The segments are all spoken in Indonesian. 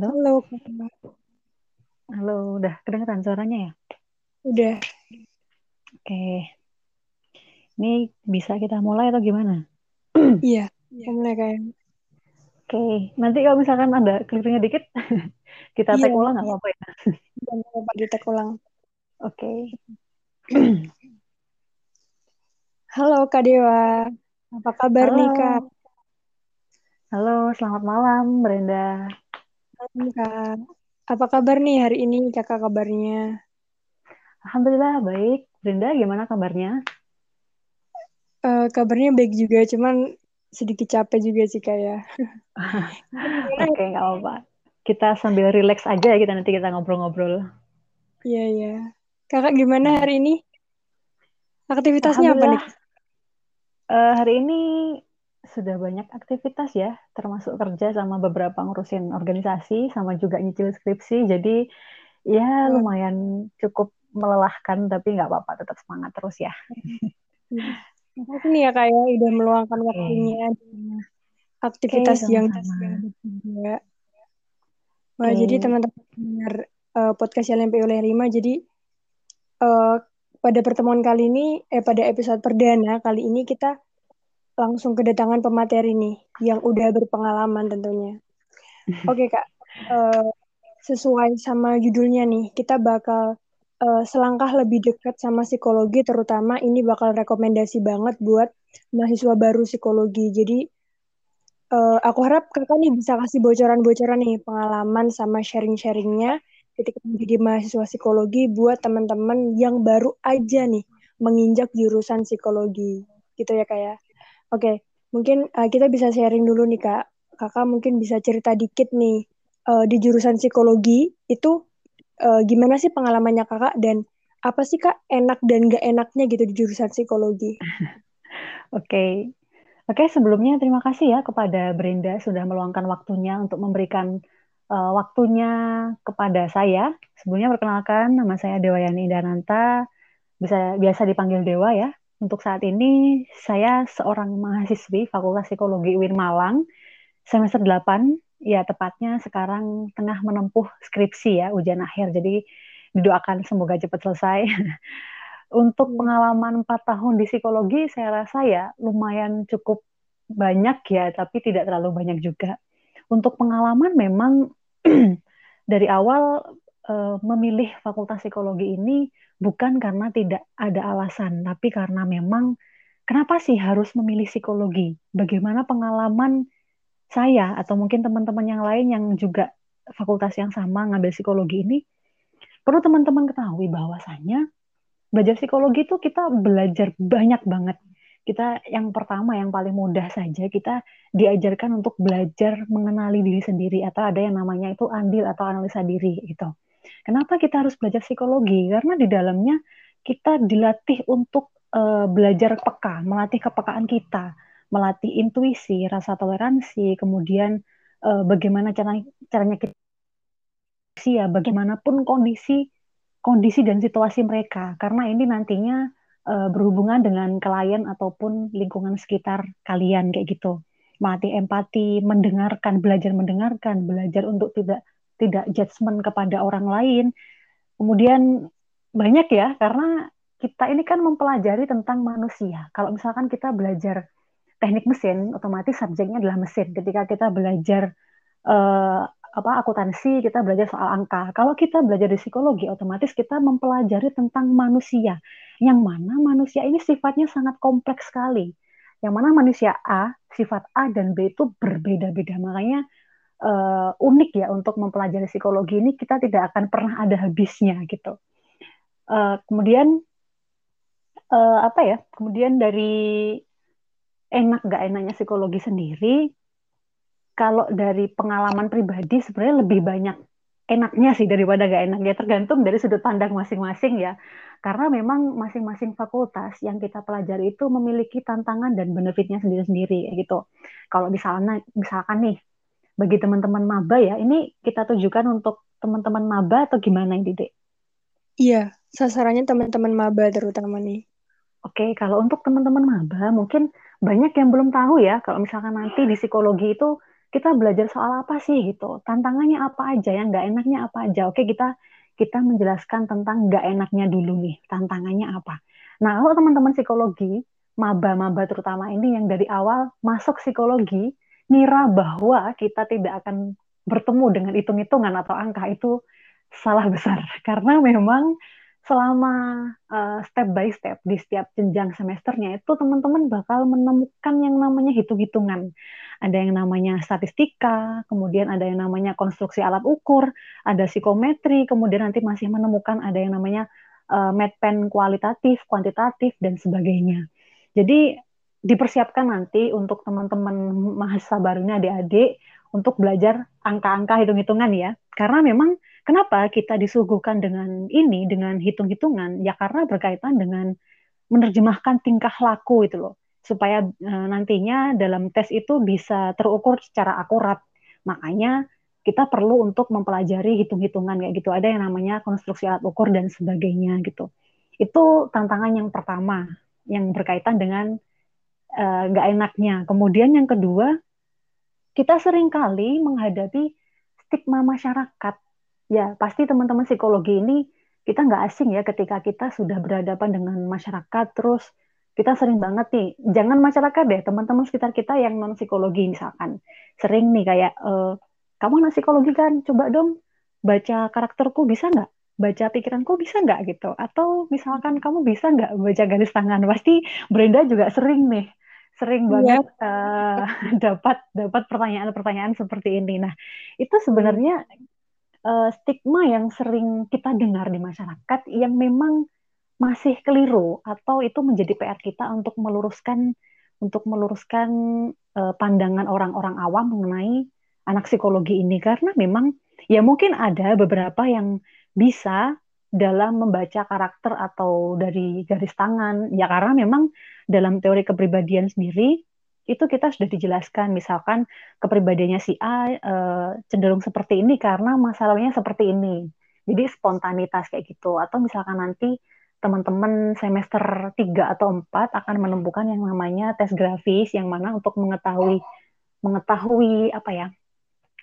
Halo? Halo, Kak. Halo, udah kedengeran suaranya ya? Udah. Oke. Ini bisa kita mulai atau gimana? Iya, mulai kayak. Oke, nanti kalau misalkan ada kelirnya dikit, kita Iya. tag ulang nggak apa-apa ya? Jangan lupa di tag ulang. Oke. Halo, Kak Dewa. Apa kabar Halo. nih, Kak? Halo, selamat malam, Brenda. Malam, Kak. Apa kabar nih hari ini, Kakak kabarnya? Alhamdulillah baik. Brenda, gimana kabarnya? Eh, kabarnya baik juga, cuman sedikit capek juga sih, Kak ya. Oke, nggak apa-apa. Kita sambil relax aja ya kita nanti kita ngobrol-ngobrol. Iya, iya. Kakak gimana hari ini? Aktivitasnya apa nih? Eh, hari ini sudah banyak aktivitas ya, termasuk kerja sama beberapa ngurusin organisasi, sama juga nyicil skripsi. Jadi ya lumayan cukup melelahkan, tapi nggak apa-apa, tetap semangat terus ya. Makasih nih ya, Kak ya, udah meluangkan waktunya Oke, aktivitas yang sama-sama. juga. Wah, Oke. jadi teman-teman dengar eh, podcast LMP oleh Rima, jadi eh, pada pertemuan kali ini, eh pada episode perdana kali ini kita langsung kedatangan pemateri nih, yang udah berpengalaman tentunya. Oke Kak, Eh, sesuai sama judulnya nih, kita bakal eh, selangkah lebih dekat sama psikologi, terutama ini bakal rekomendasi banget buat mahasiswa baru psikologi. Jadi eh, aku harap kakak nih bisa kasih bocoran-bocoran nih pengalaman sama sharing-sharingnya ketika menjadi mahasiswa psikologi buat teman-teman yang baru aja nih menginjak jurusan psikologi gitu ya kak ya. Oke, mungkin eh, kita bisa sharing dulu nih kak. Kakak mungkin bisa cerita dikit nih eh, di jurusan psikologi itu eh, gimana sih pengalamannya kakak dan apa sih kak enak dan gak enaknya gitu di jurusan psikologi? Oke. Oke, sebelumnya terima kasih ya kepada Brenda sudah meluangkan waktunya untuk memberikan uh, waktunya kepada saya. Sebelumnya perkenalkan, nama saya Dewayani Dananta, bisa biasa dipanggil Dewa ya. Untuk saat ini saya seorang mahasiswi Fakultas Psikologi UIN Malang, semester 8, ya tepatnya sekarang tengah menempuh skripsi ya, ujian akhir. Jadi didoakan semoga cepat selesai. Untuk pengalaman 4 tahun di psikologi, saya rasa ya lumayan cukup banyak ya, tapi tidak terlalu banyak juga. Untuk pengalaman memang dari awal uh, memilih fakultas psikologi ini bukan karena tidak ada alasan, tapi karena memang kenapa sih harus memilih psikologi? Bagaimana pengalaman saya atau mungkin teman-teman yang lain yang juga fakultas yang sama ngambil psikologi ini? Perlu teman-teman ketahui bahwasanya belajar psikologi itu kita belajar banyak banget. Kita yang pertama yang paling mudah saja kita diajarkan untuk belajar mengenali diri sendiri atau ada yang namanya itu andil atau analisa diri gitu. Kenapa kita harus belajar psikologi? Karena di dalamnya kita dilatih untuk uh, belajar peka, melatih kepekaan kita, melatih intuisi, rasa toleransi, kemudian uh, bagaimana cara caranya kita ya bagaimanapun kondisi kondisi dan situasi mereka karena ini nantinya uh, berhubungan dengan klien ataupun lingkungan sekitar kalian kayak gitu melatih empati mendengarkan belajar mendengarkan belajar untuk tidak tidak judgement kepada orang lain kemudian banyak ya karena kita ini kan mempelajari tentang manusia kalau misalkan kita belajar teknik mesin otomatis subjeknya adalah mesin ketika kita belajar uh, apa akuntansi kita belajar soal angka. Kalau kita belajar di psikologi, otomatis kita mempelajari tentang manusia. Yang mana manusia ini sifatnya sangat kompleks sekali. Yang mana manusia A, sifat A dan B itu berbeda-beda. Makanya uh, unik ya untuk mempelajari psikologi ini kita tidak akan pernah ada habisnya gitu. Uh, kemudian uh, apa ya? Kemudian dari enak gak enaknya psikologi sendiri, kalau dari pengalaman pribadi sebenarnya lebih banyak enaknya sih daripada gak enaknya tergantung dari sudut pandang masing-masing ya karena memang masing-masing fakultas yang kita pelajari itu memiliki tantangan dan benefitnya sendiri-sendiri gitu kalau misalnya misalkan nih bagi teman-teman maba ya ini kita tujukan untuk teman-teman maba atau gimana ini Dek? Iya sasarannya teman-teman maba terutama nih Oke, kalau untuk teman-teman maba mungkin banyak yang belum tahu ya kalau misalkan nanti di psikologi itu kita belajar soal apa sih gitu, tantangannya apa aja, yang nggak enaknya apa aja. Oke, kita kita menjelaskan tentang nggak enaknya dulu nih, tantangannya apa. Nah, kalau teman-teman psikologi, maba-maba terutama ini yang dari awal masuk psikologi, ngira bahwa kita tidak akan bertemu dengan hitung-hitungan atau angka itu salah besar. Karena memang selama uh, step by step di setiap jenjang semesternya itu teman-teman bakal menemukan yang namanya hitung-hitungan ada yang namanya statistika, kemudian ada yang namanya konstruksi alat ukur, ada psikometri, kemudian nanti masih menemukan ada yang namanya uh, medpen kualitatif, kuantitatif, dan sebagainya. Jadi dipersiapkan nanti untuk teman-teman mahasiswa barunya adik-adik untuk belajar angka-angka hitung-hitungan ya. Karena memang kenapa kita disuguhkan dengan ini, dengan hitung-hitungan? Ya karena berkaitan dengan menerjemahkan tingkah laku itu loh supaya uh, nantinya dalam tes itu bisa terukur secara akurat. Makanya kita perlu untuk mempelajari hitung-hitungan kayak gitu. Ada yang namanya konstruksi alat ukur dan sebagainya gitu. Itu tantangan yang pertama yang berkaitan dengan uh, nggak enaknya. Kemudian yang kedua, kita sering kali menghadapi stigma masyarakat. Ya, pasti teman-teman psikologi ini kita nggak asing ya ketika kita sudah berhadapan dengan masyarakat, terus kita sering banget nih, jangan masyarakat deh, teman-teman sekitar kita yang non psikologi misalkan, sering nih kayak, e, kamu non psikologi kan, coba dong baca karakterku bisa nggak? Baca pikiranku bisa nggak gitu? Atau misalkan kamu bisa nggak baca garis tangan? Pasti Brenda juga sering nih, sering iya. banget uh, dapat dapat pertanyaan-pertanyaan seperti ini. Nah, itu sebenarnya uh, stigma yang sering kita dengar di masyarakat yang memang masih keliru atau itu menjadi PR kita untuk meluruskan untuk meluruskan uh, pandangan orang-orang awam mengenai anak psikologi ini karena memang ya mungkin ada beberapa yang bisa dalam membaca karakter atau dari garis tangan. Ya karena memang dalam teori kepribadian sendiri itu kita sudah dijelaskan. Misalkan kepribadiannya si A uh, cenderung seperti ini karena masalahnya seperti ini. Jadi spontanitas kayak gitu. Atau misalkan nanti teman-teman semester 3 atau 4 akan menemukan yang namanya tes grafis yang mana untuk mengetahui mengetahui apa ya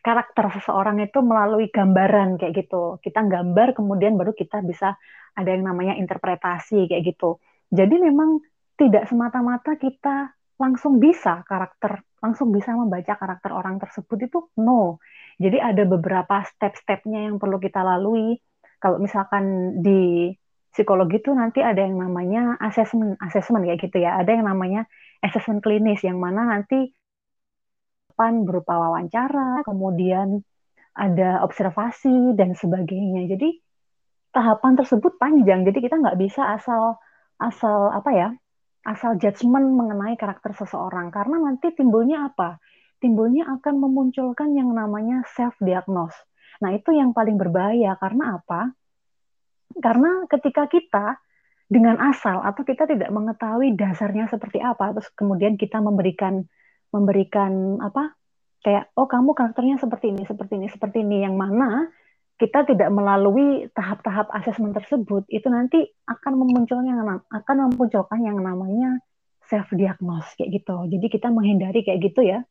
karakter seseorang itu melalui gambaran kayak gitu. Kita gambar kemudian baru kita bisa ada yang namanya interpretasi kayak gitu. Jadi memang tidak semata-mata kita langsung bisa karakter langsung bisa membaca karakter orang tersebut itu no. Jadi ada beberapa step-stepnya yang perlu kita lalui. Kalau misalkan di psikologi itu nanti ada yang namanya asesmen asesmen kayak gitu ya ada yang namanya asesmen klinis yang mana nanti depan berupa wawancara kemudian ada observasi dan sebagainya. Jadi tahapan tersebut panjang. Jadi kita nggak bisa asal asal apa ya asal judgement mengenai karakter seseorang. Karena nanti timbulnya apa? Timbulnya akan memunculkan yang namanya self diagnose nah itu yang paling berbahaya. Karena apa? Karena ketika kita dengan asal atau kita tidak mengetahui dasarnya seperti apa, terus kemudian kita memberikan memberikan apa kayak oh kamu karakternya seperti ini, seperti ini, seperti ini yang mana kita tidak melalui tahap-tahap asesmen tersebut itu nanti akan memunculkan yang akan memunculkan yang namanya self diagnose kayak gitu. Jadi kita menghindari kayak gitu ya.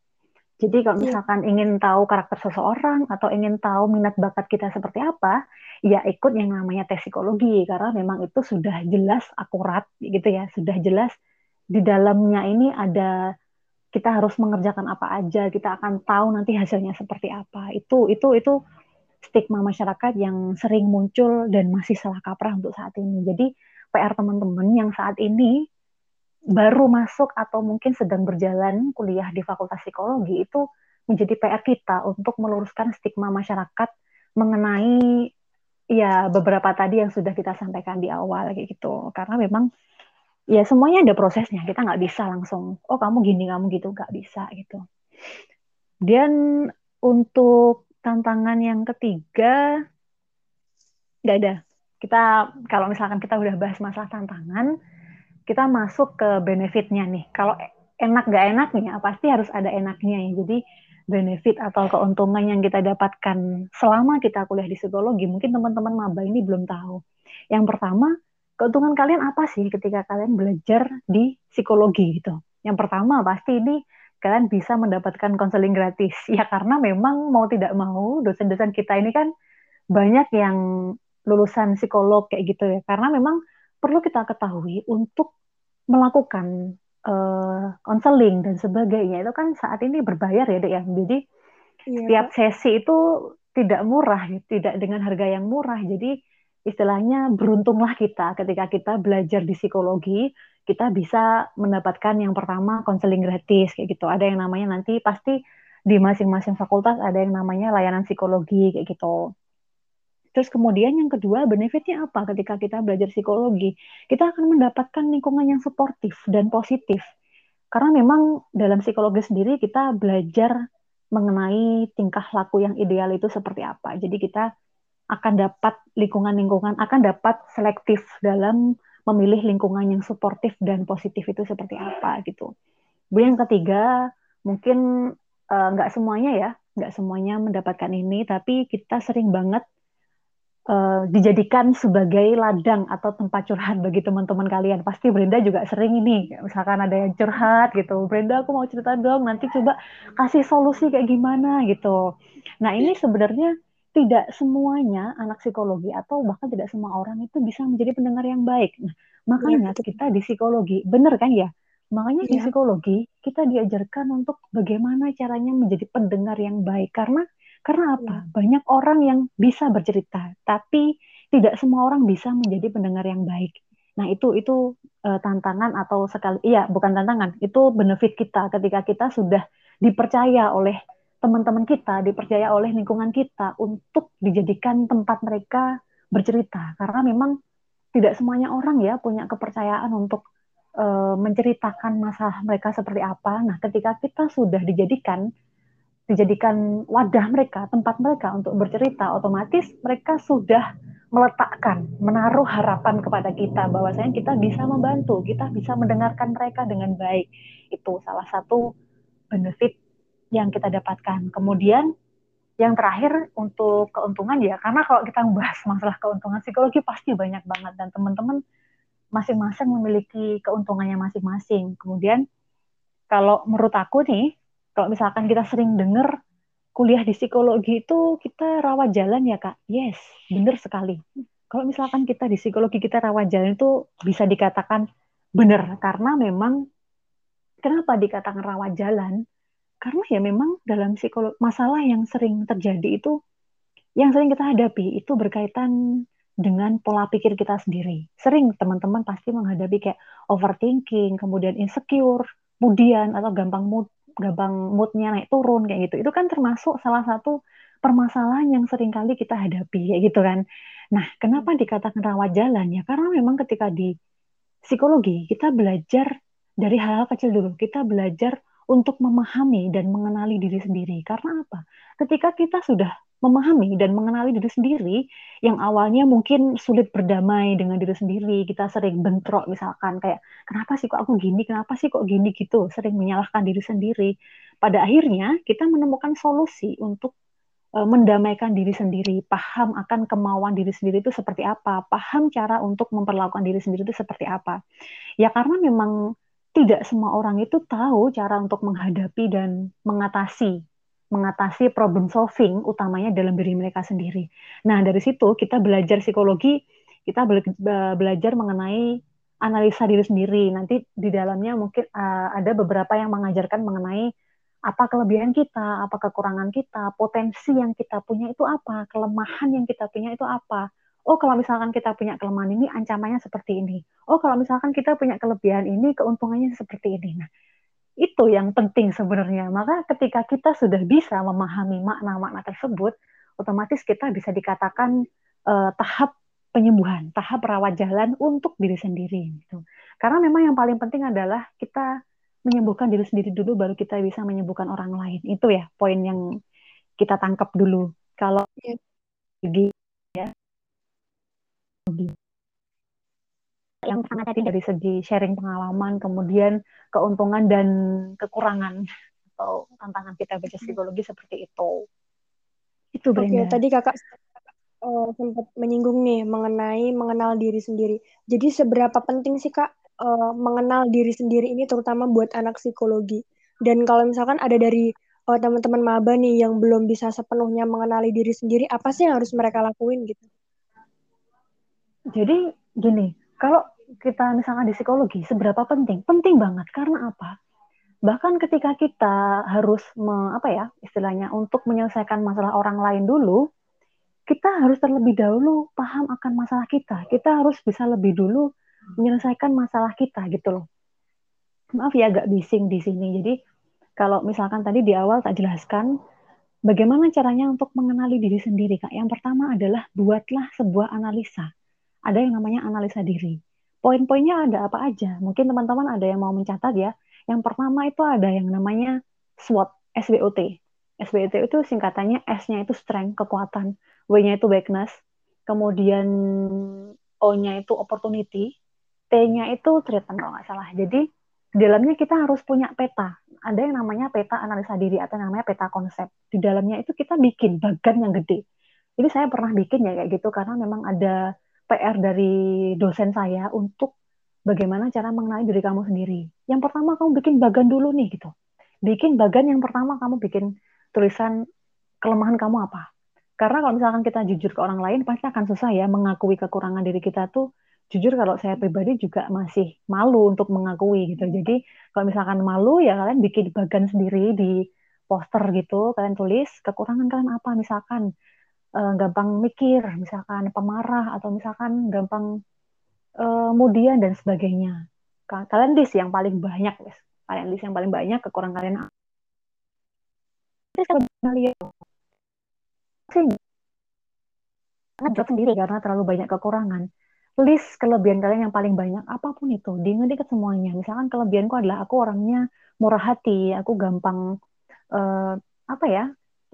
Jadi kalau iya. misalkan yeah. ingin tahu karakter seseorang atau ingin tahu minat bakat kita seperti apa, ya ikut yang namanya tes psikologi karena memang itu sudah jelas akurat gitu ya, sudah jelas di dalamnya ini ada kita harus mengerjakan apa aja, kita akan tahu nanti hasilnya seperti apa. Itu itu itu stigma masyarakat yang sering muncul dan masih salah kaprah untuk saat ini. Jadi PR teman-teman yang saat ini baru masuk atau mungkin sedang berjalan kuliah di Fakultas Psikologi itu menjadi PR kita untuk meluruskan stigma masyarakat mengenai ya beberapa tadi yang sudah kita sampaikan di awal kayak gitu. Karena memang ya semuanya ada prosesnya. Kita nggak bisa langsung oh kamu gini kamu gitu nggak bisa gitu. Dan untuk tantangan yang ketiga nggak ada. Kita kalau misalkan kita udah bahas masalah tantangan, kita masuk ke benefitnya nih. Kalau enak gak enaknya, pasti harus ada enaknya ya. Jadi benefit atau keuntungan yang kita dapatkan selama kita kuliah di psikologi, mungkin teman-teman maba ini belum tahu. Yang pertama, keuntungan kalian apa sih ketika kalian belajar di psikologi gitu? Yang pertama pasti ini kalian bisa mendapatkan konseling gratis. Ya karena memang mau tidak mau dosen-dosen kita ini kan banyak yang lulusan psikolog kayak gitu ya. Karena memang perlu kita ketahui untuk melakukan konseling uh, dan sebagainya itu kan saat ini berbayar ya dek ya. Jadi iya, setiap sesi itu tidak murah, tidak dengan harga yang murah. Jadi istilahnya beruntunglah kita ketika kita belajar di psikologi kita bisa mendapatkan yang pertama konseling gratis kayak gitu. Ada yang namanya nanti pasti di masing-masing fakultas ada yang namanya layanan psikologi kayak gitu. Terus kemudian yang kedua benefitnya apa ketika kita belajar psikologi? Kita akan mendapatkan lingkungan yang suportif dan positif. Karena memang dalam psikologi sendiri kita belajar mengenai tingkah laku yang ideal itu seperti apa. Jadi kita akan dapat lingkungan-lingkungan, akan dapat selektif dalam memilih lingkungan yang suportif dan positif itu seperti apa gitu. Kemudian yang ketiga, mungkin eh, nggak uh, semuanya ya, nggak semuanya mendapatkan ini, tapi kita sering banget uh, dijadikan sebagai ladang atau tempat curhat bagi teman-teman kalian. Pasti Brenda juga sering ini, misalkan ada yang curhat gitu, Brenda aku mau cerita dong, nanti coba kasih solusi kayak gimana gitu. Nah ini sebenarnya tidak semuanya anak psikologi atau bahkan tidak semua orang itu bisa menjadi pendengar yang baik. Nah, makanya ya, kita di psikologi, benar kan ya? Makanya ya. di iya. psikologi kita diajarkan untuk bagaimana caranya menjadi pendengar yang baik. Karena karena apa? Ya. Banyak orang yang bisa bercerita, tapi tidak semua orang bisa menjadi pendengar yang baik. Nah, itu itu uh, tantangan atau sekali iya, bukan tantangan, itu benefit kita ketika kita sudah dipercaya oleh teman-teman kita dipercaya oleh lingkungan kita untuk dijadikan tempat mereka bercerita karena memang tidak semuanya orang ya punya kepercayaan untuk uh, menceritakan masalah mereka seperti apa. Nah, ketika kita sudah dijadikan dijadikan wadah mereka, tempat mereka untuk bercerita, otomatis mereka sudah meletakkan, menaruh harapan kepada kita bahwasanya kita bisa membantu, kita bisa mendengarkan mereka dengan baik. Itu salah satu benefit yang kita dapatkan. Kemudian yang terakhir untuk keuntungan ya, karena kalau kita membahas masalah keuntungan psikologi pasti banyak banget dan teman-teman masing-masing memiliki keuntungannya masing-masing. Kemudian kalau menurut aku nih, kalau misalkan kita sering dengar kuliah di psikologi itu kita rawat jalan ya kak, yes, benar sekali. Kalau misalkan kita di psikologi kita rawat jalan itu bisa dikatakan benar karena memang kenapa dikatakan rawat jalan? Karena ya memang dalam psikolog masalah yang sering terjadi itu yang sering kita hadapi itu berkaitan dengan pola pikir kita sendiri. Sering teman-teman pasti menghadapi kayak overthinking, kemudian insecure, kemudian atau gampang mood, gampang moodnya naik turun kayak gitu. Itu kan termasuk salah satu permasalahan yang sering kali kita hadapi kayak gitu kan. Nah, kenapa dikatakan rawat jalan ya? Karena memang ketika di psikologi kita belajar dari hal-hal kecil dulu. Kita belajar untuk memahami dan mengenali diri sendiri. Karena apa? Ketika kita sudah memahami dan mengenali diri sendiri, yang awalnya mungkin sulit berdamai dengan diri sendiri, kita sering bentrok misalkan kayak kenapa sih kok aku gini, kenapa sih kok gini gitu, sering menyalahkan diri sendiri. Pada akhirnya kita menemukan solusi untuk e, mendamaikan diri sendiri, paham akan kemauan diri sendiri itu seperti apa, paham cara untuk memperlakukan diri sendiri itu seperti apa. Ya karena memang tidak semua orang itu tahu cara untuk menghadapi dan mengatasi mengatasi problem solving utamanya dalam diri mereka sendiri. Nah, dari situ kita belajar psikologi, kita be belajar mengenai analisa diri sendiri. Nanti di dalamnya mungkin uh, ada beberapa yang mengajarkan mengenai apa kelebihan kita, apa kekurangan kita, potensi yang kita punya itu apa, kelemahan yang kita punya itu apa oh kalau misalkan kita punya kelemahan ini ancamannya seperti ini. Oh kalau misalkan kita punya kelebihan ini keuntungannya seperti ini. Nah, itu yang penting sebenarnya. Maka ketika kita sudah bisa memahami makna-makna tersebut, otomatis kita bisa dikatakan uh, tahap penyembuhan, tahap rawat jalan untuk diri sendiri. Gitu. Karena memang yang paling penting adalah kita menyembuhkan diri sendiri dulu, baru kita bisa menyembuhkan orang lain. Itu ya poin yang kita tangkap dulu. Kalau yeah. Yang sangat tadi dari segi sharing pengalaman, kemudian keuntungan dan kekurangan atau tantangan kita baca psikologi seperti itu. Itu Brenda. Oke, tadi kakak uh, sempat menyinggung nih mengenai mengenal diri sendiri. Jadi seberapa penting sih kak uh, mengenal diri sendiri ini terutama buat anak psikologi? Dan kalau misalkan ada dari uh, teman-teman maba nih yang belum bisa sepenuhnya mengenali diri sendiri, apa sih yang harus mereka lakuin gitu? Jadi gini, kalau kita misalnya di psikologi, seberapa penting? Penting banget karena apa? Bahkan ketika kita harus me, apa ya istilahnya untuk menyelesaikan masalah orang lain dulu, kita harus terlebih dahulu paham akan masalah kita. Kita harus bisa lebih dulu menyelesaikan masalah kita gitu loh. Maaf ya agak bising di sini. Jadi kalau misalkan tadi di awal tak jelaskan bagaimana caranya untuk mengenali diri sendiri, Kak. Yang pertama adalah buatlah sebuah analisa. Ada yang namanya analisa diri. Poin-poinnya ada apa aja? Mungkin teman-teman ada yang mau mencatat ya. Yang pertama itu ada yang namanya SWOT, SWOT. SWOT itu singkatannya S-nya itu strength, kekuatan, W-nya itu weakness, kemudian O-nya itu opportunity, T-nya itu treatment kalau nggak salah. Jadi di dalamnya kita harus punya peta. Ada yang namanya peta analisa diri atau namanya peta konsep. Di dalamnya itu kita bikin bagan yang gede. Ini saya pernah bikin ya kayak gitu karena memang ada PR dari dosen saya untuk bagaimana cara mengenali diri kamu sendiri. Yang pertama kamu bikin bagan dulu nih gitu. Bikin bagan yang pertama kamu bikin tulisan kelemahan kamu apa. Karena kalau misalkan kita jujur ke orang lain pasti akan susah ya mengakui kekurangan diri kita tuh jujur kalau saya pribadi juga masih malu untuk mengakui gitu. Jadi kalau misalkan malu ya kalian bikin bagan sendiri di poster gitu, kalian tulis kekurangan kalian apa misalkan uh, gampang mikir, misalkan pemarah atau misalkan gampang uh, mudian dan sebagainya. Kalian list yang paling banyak, guys. Kalian list yang paling banyak kekurangan kalian. Terus kalian sangat sendiri karena terlalu banyak kekurangan list kelebihan kalian yang paling banyak apa pun itu diingat ke semuanya misalkan kelebihanku adalah aku orangnya murah hati aku gampang uh, apa ya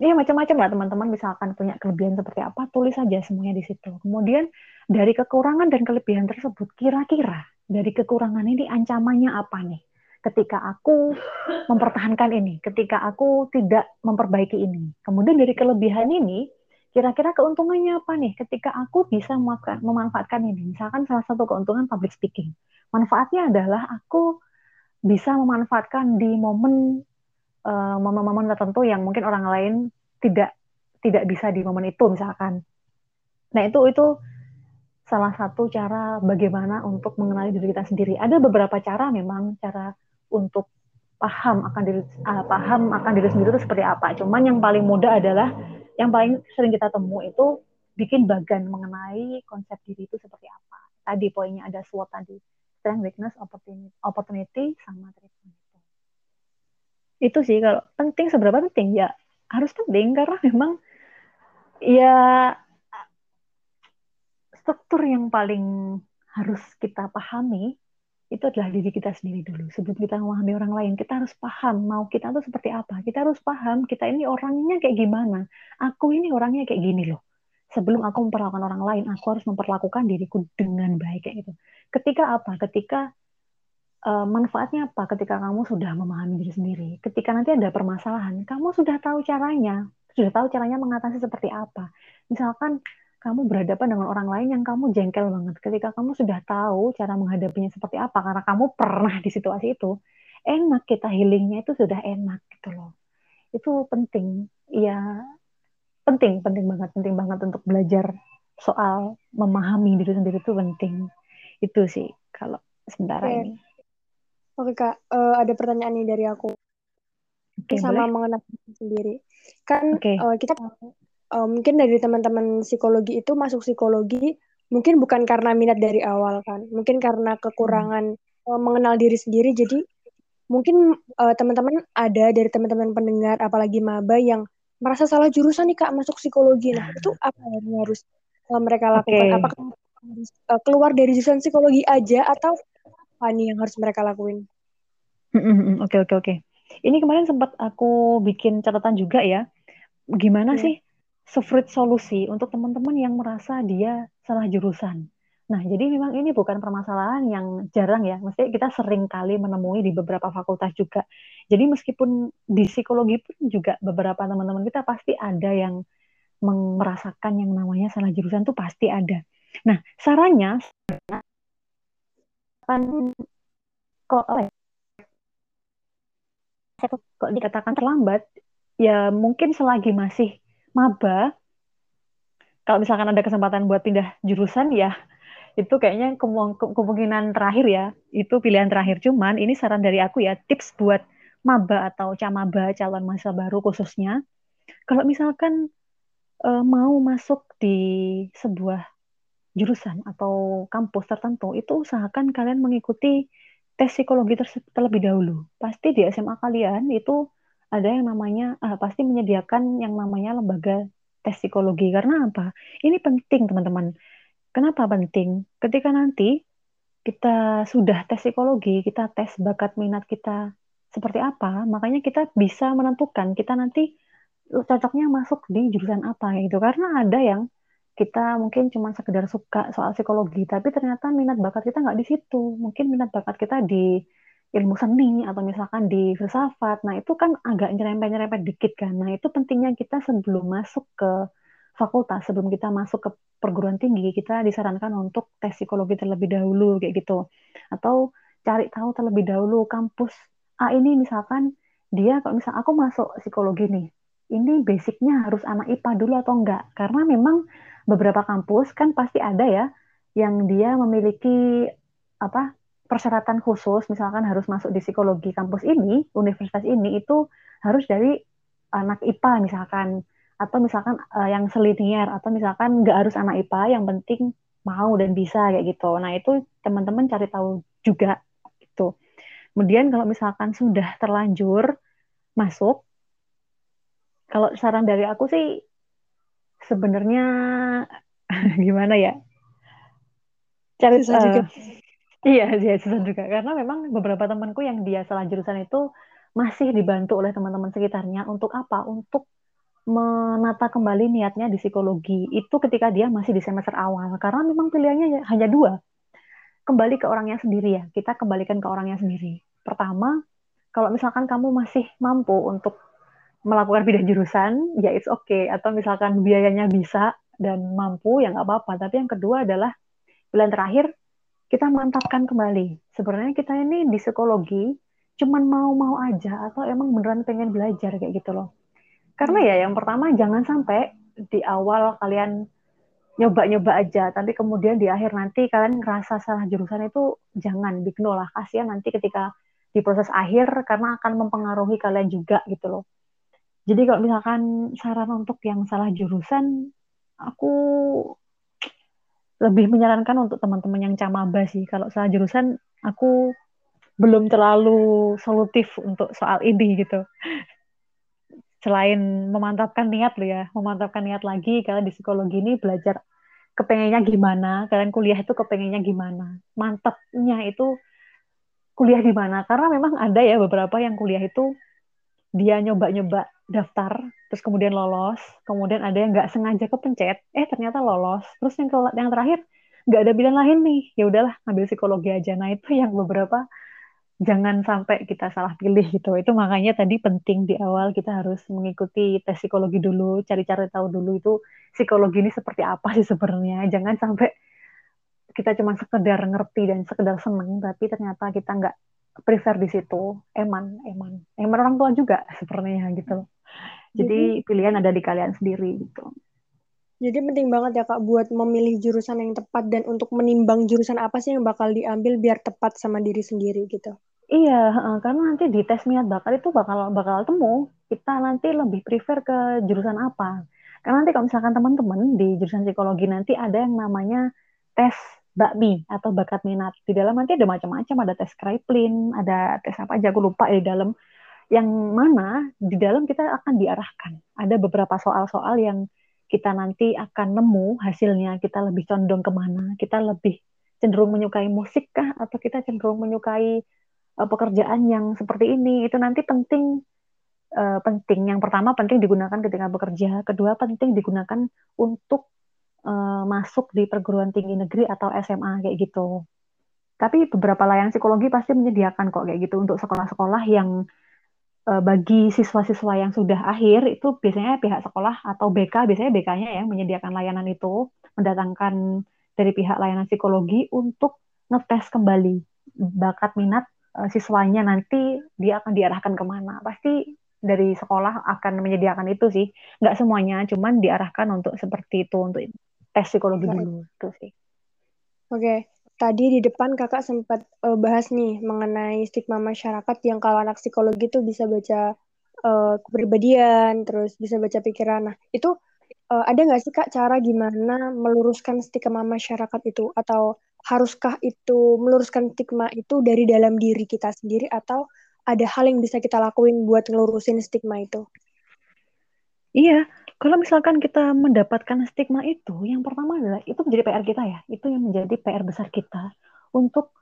ya macam-macam lah teman-teman misalkan punya kelebihan seperti apa tulis saja semuanya di situ kemudian dari kekurangan dan kelebihan tersebut kira-kira dari kekurangan ini ancamannya apa nih ketika aku mempertahankan ini ketika aku tidak memperbaiki ini kemudian dari kelebihan ini kira-kira keuntungannya apa nih ketika aku bisa memanfaatkan ini? Misalkan salah satu keuntungan public speaking. Manfaatnya adalah aku bisa memanfaatkan di momen uh, momen-momen tertentu yang mungkin orang lain tidak tidak bisa di momen itu misalkan. Nah, itu itu salah satu cara bagaimana untuk mengenali diri kita sendiri. Ada beberapa cara memang cara untuk paham akan diri uh, paham akan diri sendiri itu seperti apa. Cuman yang paling mudah adalah yang paling sering kita temu itu bikin bagan mengenai konsep diri itu seperti apa. Tadi poinnya ada SWOT tadi, strength, weakness, opportunity, opportunity sama treatment. Itu sih kalau penting seberapa penting ya harus penting karena memang ya struktur yang paling harus kita pahami itu adalah diri kita sendiri dulu. Sebelum kita memahami orang lain, kita harus paham mau kita tuh seperti apa. Kita harus paham kita ini orangnya kayak gimana. Aku ini orangnya kayak gini loh. Sebelum aku memperlakukan orang lain, aku harus memperlakukan diriku dengan baik kayak gitu. Ketika apa? Ketika uh, manfaatnya apa? Ketika kamu sudah memahami diri sendiri. Ketika nanti ada permasalahan, kamu sudah tahu caranya, sudah tahu caranya mengatasi seperti apa. Misalkan kamu berhadapan dengan orang lain yang kamu jengkel banget. Ketika kamu sudah tahu cara menghadapinya seperti apa, karena kamu pernah di situasi itu, enak kita healingnya itu sudah enak gitu loh. Itu penting, ya penting, penting banget, penting banget untuk belajar soal memahami diri sendiri itu penting. Itu sih kalau sementara Oke. ini. Oke kak, uh, ada pertanyaan nih dari aku. Oke, sama mengenai sendiri. Kan okay. uh, eh, kita uh, mungkin dari teman-teman psikologi itu masuk psikologi mungkin bukan karena minat dari awal kan mungkin karena kekurangan uh, mengenal diri sendiri jadi mungkin uh, teman-teman ada dari teman-teman pendengar apalagi maba yang merasa salah jurusan nih kak masuk psikologi nah itu apa yang harus uh, mereka lakukan okay. apakah uh, keluar dari jurusan psikologi aja atau apa nih yang harus mereka lakuin oke oke oke ini kemarin sempat aku bikin catatan juga ya gimana yeah. sih sefruit solusi untuk teman-teman yang merasa dia salah jurusan. Nah, jadi memang ini bukan permasalahan yang jarang ya. Mesti kita sering kali menemui di beberapa fakultas juga. Jadi meskipun di psikologi pun juga beberapa teman-teman kita pasti ada yang merasakan yang namanya salah jurusan itu pasti ada. Nah, sarannya kan kok kok dikatakan terlambat, ya mungkin selagi masih maba, kalau misalkan ada kesempatan buat pindah jurusan ya itu kayaknya kemungkinan terakhir ya, itu pilihan terakhir. Cuman ini saran dari aku ya, tips buat maba atau camaba calon masa baru khususnya, kalau misalkan uh, mau masuk di sebuah jurusan atau kampus tertentu, itu usahakan kalian mengikuti tes psikologi terlebih dahulu. Pasti di SMA kalian itu ada yang namanya, uh, pasti menyediakan yang namanya lembaga tes psikologi. Karena apa? Ini penting, teman-teman Kenapa penting? Ketika nanti kita sudah tes psikologi, kita tes bakat minat kita seperti apa, makanya kita bisa menentukan kita nanti cocoknya masuk di jurusan apa gitu. Karena ada yang kita mungkin cuma sekedar suka soal psikologi, tapi ternyata minat bakat kita nggak di situ. Mungkin minat bakat kita di ilmu seni atau misalkan di filsafat. Nah itu kan agak nyerempet-nyerempet dikit kan. Nah itu pentingnya kita sebelum masuk ke fakultas sebelum kita masuk ke perguruan tinggi kita disarankan untuk tes psikologi terlebih dahulu kayak gitu atau cari tahu terlebih dahulu kampus A ini misalkan dia kalau misal aku masuk psikologi nih ini basicnya harus anak IPA dulu atau enggak karena memang beberapa kampus kan pasti ada ya yang dia memiliki apa persyaratan khusus misalkan harus masuk di psikologi kampus ini universitas ini itu harus dari anak IPA misalkan atau misalkan uh, yang selinier atau misalkan nggak harus anak IPA yang penting mau dan bisa kayak gitu. Nah itu teman-teman cari tahu juga gitu. Kemudian kalau misalkan sudah terlanjur masuk, kalau saran dari aku sih sebenarnya gimana ya? Cari uh, juga. Iya, iya susah juga karena memang beberapa temanku yang dia salah jurusan itu masih dibantu oleh teman-teman sekitarnya untuk apa? Untuk menata kembali niatnya di psikologi itu ketika dia masih di semester awal karena memang pilihannya ya hanya dua kembali ke orangnya sendiri ya kita kembalikan ke orangnya sendiri pertama kalau misalkan kamu masih mampu untuk melakukan pindah jurusan ya it's okay. Atau misalkan biayanya bisa dan mampu ya nggak apa-apa. Tapi yang kedua adalah pilihan terakhir kita mantapkan kembali. Sebenarnya kita ini di psikologi cuman mau-mau aja atau emang beneran pengen belajar kayak gitu loh. Karena ya yang pertama jangan sampai di awal kalian nyoba-nyoba aja, tapi kemudian di akhir nanti kalian ngerasa salah jurusan itu jangan bikin lah. Kasihan nanti ketika di proses akhir karena akan mempengaruhi kalian juga gitu loh. Jadi kalau misalkan saran untuk yang salah jurusan, aku lebih menyarankan untuk teman-teman yang camaba sih. Kalau salah jurusan, aku belum terlalu solutif untuk soal ini gitu selain memantapkan niat lo ya, memantapkan niat lagi kalian di psikologi ini belajar kepengennya gimana, kalian kuliah itu kepengennya gimana. Mantapnya itu kuliah di mana? Karena memang ada ya beberapa yang kuliah itu dia nyoba-nyoba daftar, terus kemudian lolos, kemudian ada yang nggak sengaja kepencet, eh ternyata lolos. Terus yang yang terakhir nggak ada pilihan lain nih, ya udahlah ngambil psikologi aja. Nah itu yang beberapa jangan sampai kita salah pilih gitu. Itu makanya tadi penting di awal kita harus mengikuti tes psikologi dulu, cari-cari tahu dulu itu psikologi ini seperti apa sih sebenarnya. Jangan sampai kita cuma sekedar ngerti dan sekedar seneng, tapi ternyata kita nggak prefer di situ. Eman, eman, eman orang tua juga sebenarnya gitu. Jadi pilihan ada di kalian sendiri gitu. Jadi penting banget ya Kak buat memilih jurusan yang tepat dan untuk menimbang jurusan apa sih yang bakal diambil biar tepat sama diri sendiri gitu. Iya, karena nanti di tes minat bakat itu bakal bakal temu kita nanti lebih prefer ke jurusan apa. Karena nanti kalau misalkan teman-teman di jurusan psikologi nanti ada yang namanya tes bakmi atau bakat minat. Di dalam nanti ada macam-macam, ada tes Kraepelin, ada tes apa aja aku lupa di dalam. Yang mana di dalam kita akan diarahkan. Ada beberapa soal-soal yang kita nanti akan nemu hasilnya, kita lebih condong ke mana, kita lebih cenderung menyukai musik kah, atau kita cenderung menyukai uh, pekerjaan yang seperti ini itu nanti penting uh, penting yang pertama penting digunakan ketika bekerja kedua penting digunakan untuk uh, masuk di perguruan tinggi negeri atau SMA kayak gitu tapi beberapa layanan psikologi pasti menyediakan kok kayak gitu untuk sekolah-sekolah yang uh, bagi siswa-siswa yang sudah akhir itu biasanya pihak sekolah atau BK biasanya BK-nya ya menyediakan layanan itu mendatangkan dari pihak layanan psikologi untuk ngetes kembali bakat minat uh, siswanya nanti dia akan diarahkan ke mana. Pasti dari sekolah akan menyediakan itu sih. Nggak semuanya, cuman diarahkan untuk seperti itu untuk tes psikologi dulu itu sih. Oke, tadi di depan kakak sempat uh, bahas nih mengenai stigma masyarakat yang kalau anak psikologi itu bisa baca uh, kepribadian, terus bisa baca pikiran. Nah, itu uh, ada nggak sih kak cara gimana meluruskan stigma masyarakat itu atau haruskah itu meluruskan stigma itu dari dalam diri kita sendiri atau ada hal yang bisa kita lakuin buat ngelurusin stigma itu? Iya, kalau misalkan kita mendapatkan stigma itu, yang pertama adalah itu menjadi PR kita ya, itu yang menjadi PR besar kita untuk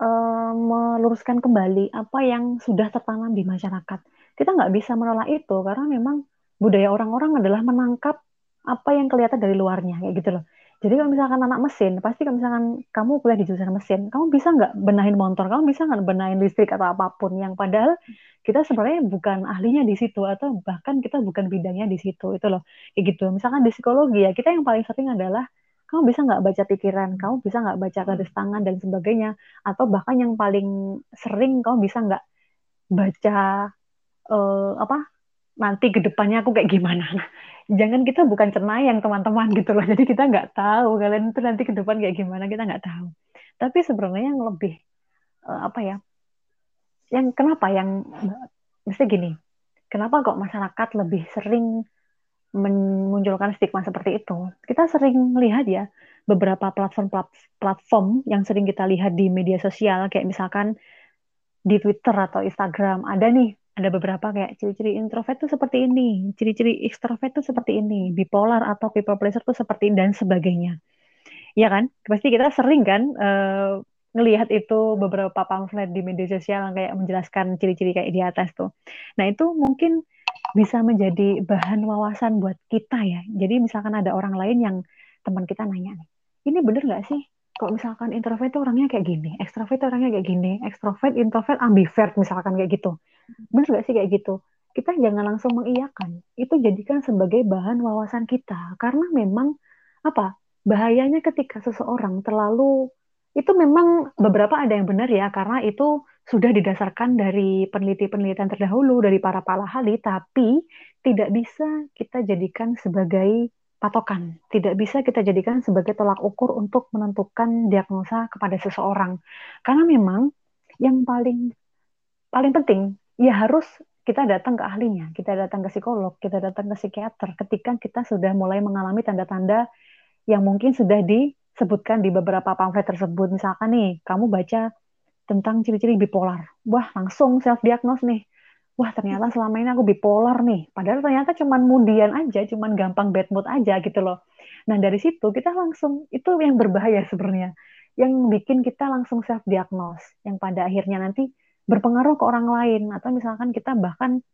uh, meluruskan kembali apa yang sudah tertanam di masyarakat. Kita nggak bisa menolak itu karena memang budaya orang-orang adalah menangkap apa yang kelihatan dari luarnya, kayak gitu loh. Jadi kalau misalkan anak mesin, pasti kalau misalkan kamu kuliah di jurusan mesin, kamu bisa nggak benahin motor, kamu bisa nggak benahin listrik atau apa pun yang padahal kita sebenarnya bukan ahlinya di situ atau bahkan kita bukan bidangnya di situ itu loh. Kayak gitu. Misalkan di psikologi ya kita yang paling sering adalah kamu bisa nggak baca pikiran, kamu bisa nggak baca garis tangan dan sebagainya, atau bahkan yang paling sering kamu bisa nggak baca uh, apa nanti ke depannya aku kayak gimana. jangan kita bukan cenayang teman-teman gitu loh. Jadi kita nggak tahu kalian itu nanti ke depan kayak gimana kita nggak tahu. Tapi sebenarnya yang lebih uh, apa ya? Yang kenapa yang mesti gini? Kenapa kok masyarakat lebih sering memunculkan stigma seperti itu? Kita sering lihat ya beberapa platform platform yang sering kita lihat di media sosial kayak misalkan di Twitter atau Instagram ada nih ada beberapa kayak ciri-ciri introvert tuh seperti ini, ciri-ciri extrovert tuh seperti ini, bipolar atau people pleaser tuh seperti ini dan sebagainya. Ya kan? Pasti kita sering kan uh, ngelihat itu beberapa pamflet di media sosial yang kayak menjelaskan ciri-ciri kayak di atas tuh. Nah, itu mungkin bisa menjadi bahan wawasan buat kita ya. Jadi misalkan ada orang lain yang teman kita nanya nih, ini bener nggak sih kalau misalkan introvert itu orangnya kayak gini, ekstrovert itu orangnya kayak gini, ekstrovert, introvert, ambivert misalkan kayak gitu. Benar gak sih kayak gitu? Kita jangan langsung mengiyakan. Itu jadikan sebagai bahan wawasan kita. Karena memang apa? Bahayanya ketika seseorang terlalu itu memang beberapa ada yang benar ya karena itu sudah didasarkan dari peneliti-penelitian terdahulu dari para ahli tapi tidak bisa kita jadikan sebagai patokan. Tidak bisa kita jadikan sebagai tolak ukur untuk menentukan diagnosa kepada seseorang. Karena memang yang paling paling penting ya harus kita datang ke ahlinya, kita datang ke psikolog, kita datang ke psikiater ketika kita sudah mulai mengalami tanda-tanda yang mungkin sudah disebutkan di beberapa pamflet tersebut. Misalkan nih, kamu baca tentang ciri-ciri bipolar. Wah, langsung self diagnose nih wah ternyata selama ini aku bipolar nih. Padahal ternyata cuman mudian aja, cuman gampang bad mood aja gitu loh. Nah dari situ kita langsung, itu yang berbahaya sebenarnya. Yang bikin kita langsung self diagnose. Yang pada akhirnya nanti berpengaruh ke orang lain. Atau misalkan kita bahkan,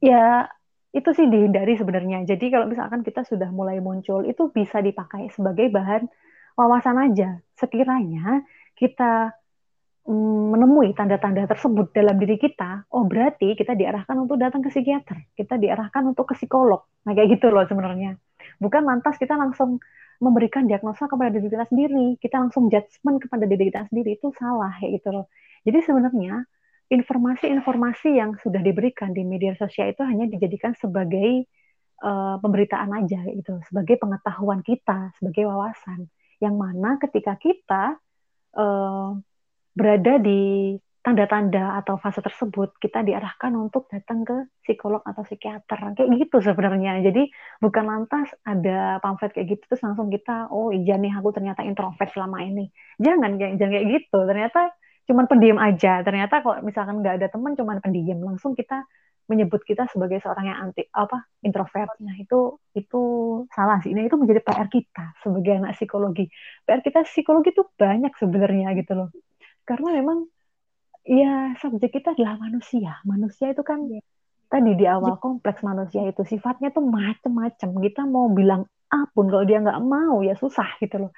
ya itu sih dihindari sebenarnya. Jadi kalau misalkan kita sudah mulai muncul, itu bisa dipakai sebagai bahan wawasan aja. Sekiranya kita menemui tanda-tanda tersebut dalam diri kita, oh berarti kita diarahkan untuk datang ke psikiater, kita diarahkan untuk ke psikolog. Nah kayak gitu loh sebenarnya. Bukan lantas kita langsung memberikan diagnosa kepada diri kita sendiri, kita langsung judgement kepada diri kita sendiri itu salah kayak gitu loh. Jadi sebenarnya informasi-informasi yang sudah diberikan di media sosial itu hanya dijadikan sebagai uh, pemberitaan aja gitu, sebagai pengetahuan kita, sebagai wawasan. Yang mana ketika kita uh, berada di tanda-tanda atau fase tersebut, kita diarahkan untuk datang ke psikolog atau psikiater. Kayak gitu sebenarnya. Jadi bukan lantas ada pamflet kayak gitu terus langsung kita, oh iya nih aku ternyata introvert selama ini. Jangan, jangan kayak gitu. Ternyata cuman pendiam aja. Ternyata kalau misalkan nggak ada teman cuman pendiam, langsung kita menyebut kita sebagai seorang yang anti apa introvert. Nah itu itu salah sih. Nah itu menjadi PR kita sebagai anak psikologi. PR kita psikologi itu banyak sebenarnya gitu loh karena memang ya subjek kita adalah manusia. Manusia itu kan ya. tadi di awal kompleks manusia itu sifatnya tuh macem-macem. Kita mau bilang apa pun kalau dia nggak mau ya susah gitu loh.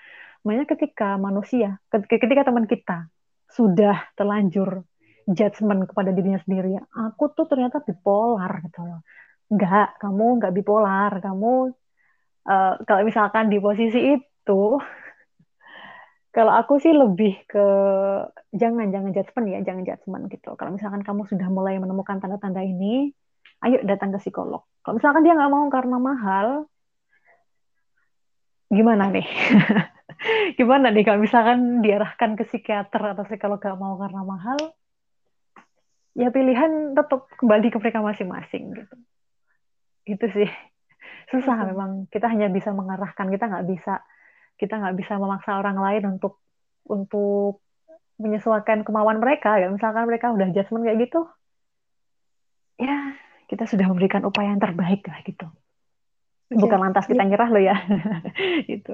Makanya ketika manusia, ketika, teman kita sudah terlanjur judgement kepada dirinya sendiri, aku tuh ternyata bipolar gitu loh. Enggak, kamu nggak bipolar, kamu uh, kalau misalkan di posisi itu Kalau aku sih lebih ke jangan jangan judgement ya, jangan judgement gitu. Kalau misalkan kamu sudah mulai menemukan tanda-tanda ini, ayo datang ke psikolog. Kalau misalkan dia nggak mau karena mahal, gimana nih? gimana nih kalau misalkan diarahkan ke psikiater atau psikolog nggak mau karena mahal, ya pilihan tetap kembali ke mereka masing-masing gitu. Itu sih susah memang. Kita hanya bisa mengarahkan, kita nggak bisa kita nggak bisa memaksa orang lain untuk untuk menyesuaikan kemauan mereka ya misalkan mereka udah adjustment kayak gitu ya kita sudah memberikan upaya yang terbaik lah gitu. Okay. bukan lantas kita nyerah loh ya. Gitu.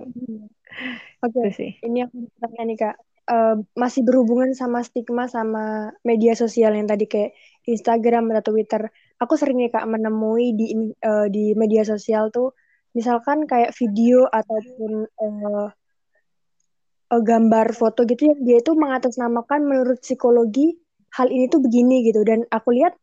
Oke okay. sih. ini aku tanya nih kak. Uh, masih berhubungan sama stigma sama media sosial yang tadi kayak Instagram atau Twitter? Aku sering nih kak menemui di uh, di media sosial tuh misalkan kayak video ataupun uh, uh, gambar foto gitu ya dia itu mengatasnamakan menurut psikologi hal ini tuh begini gitu. Dan aku lihat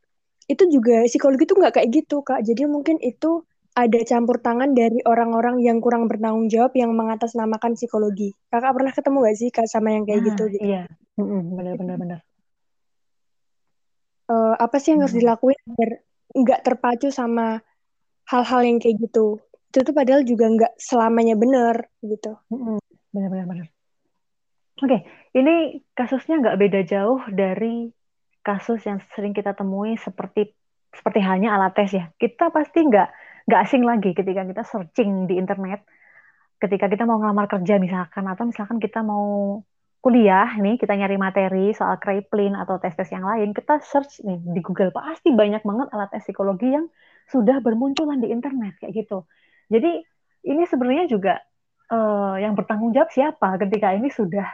itu juga psikologi tuh nggak kayak gitu kak. Jadi mungkin itu ada campur tangan dari orang-orang yang kurang bertanggung jawab yang mengatasnamakan psikologi. Kakak pernah ketemu gak sih kak sama yang kayak gitu, ah, gitu? Iya. Benar-benar benar uh, apa sih yang harus dilakuin biar nggak terpacu sama hal-hal yang kayak gitu itu tuh padahal juga nggak selamanya benar gitu. Benar-benar. Oke, ini kasusnya nggak beda jauh dari kasus yang sering kita temui seperti seperti halnya alat tes ya. Kita pasti nggak nggak asing lagi ketika kita searching di internet, ketika kita mau ngelamar kerja misalkan atau misalkan kita mau kuliah nih kita nyari materi soal kriplin atau tes-tes yang lain, kita search nih di Google pasti banyak banget alat tes psikologi yang sudah bermunculan di internet kayak gitu. Jadi ini sebenarnya juga uh, yang bertanggung jawab siapa ketika ini sudah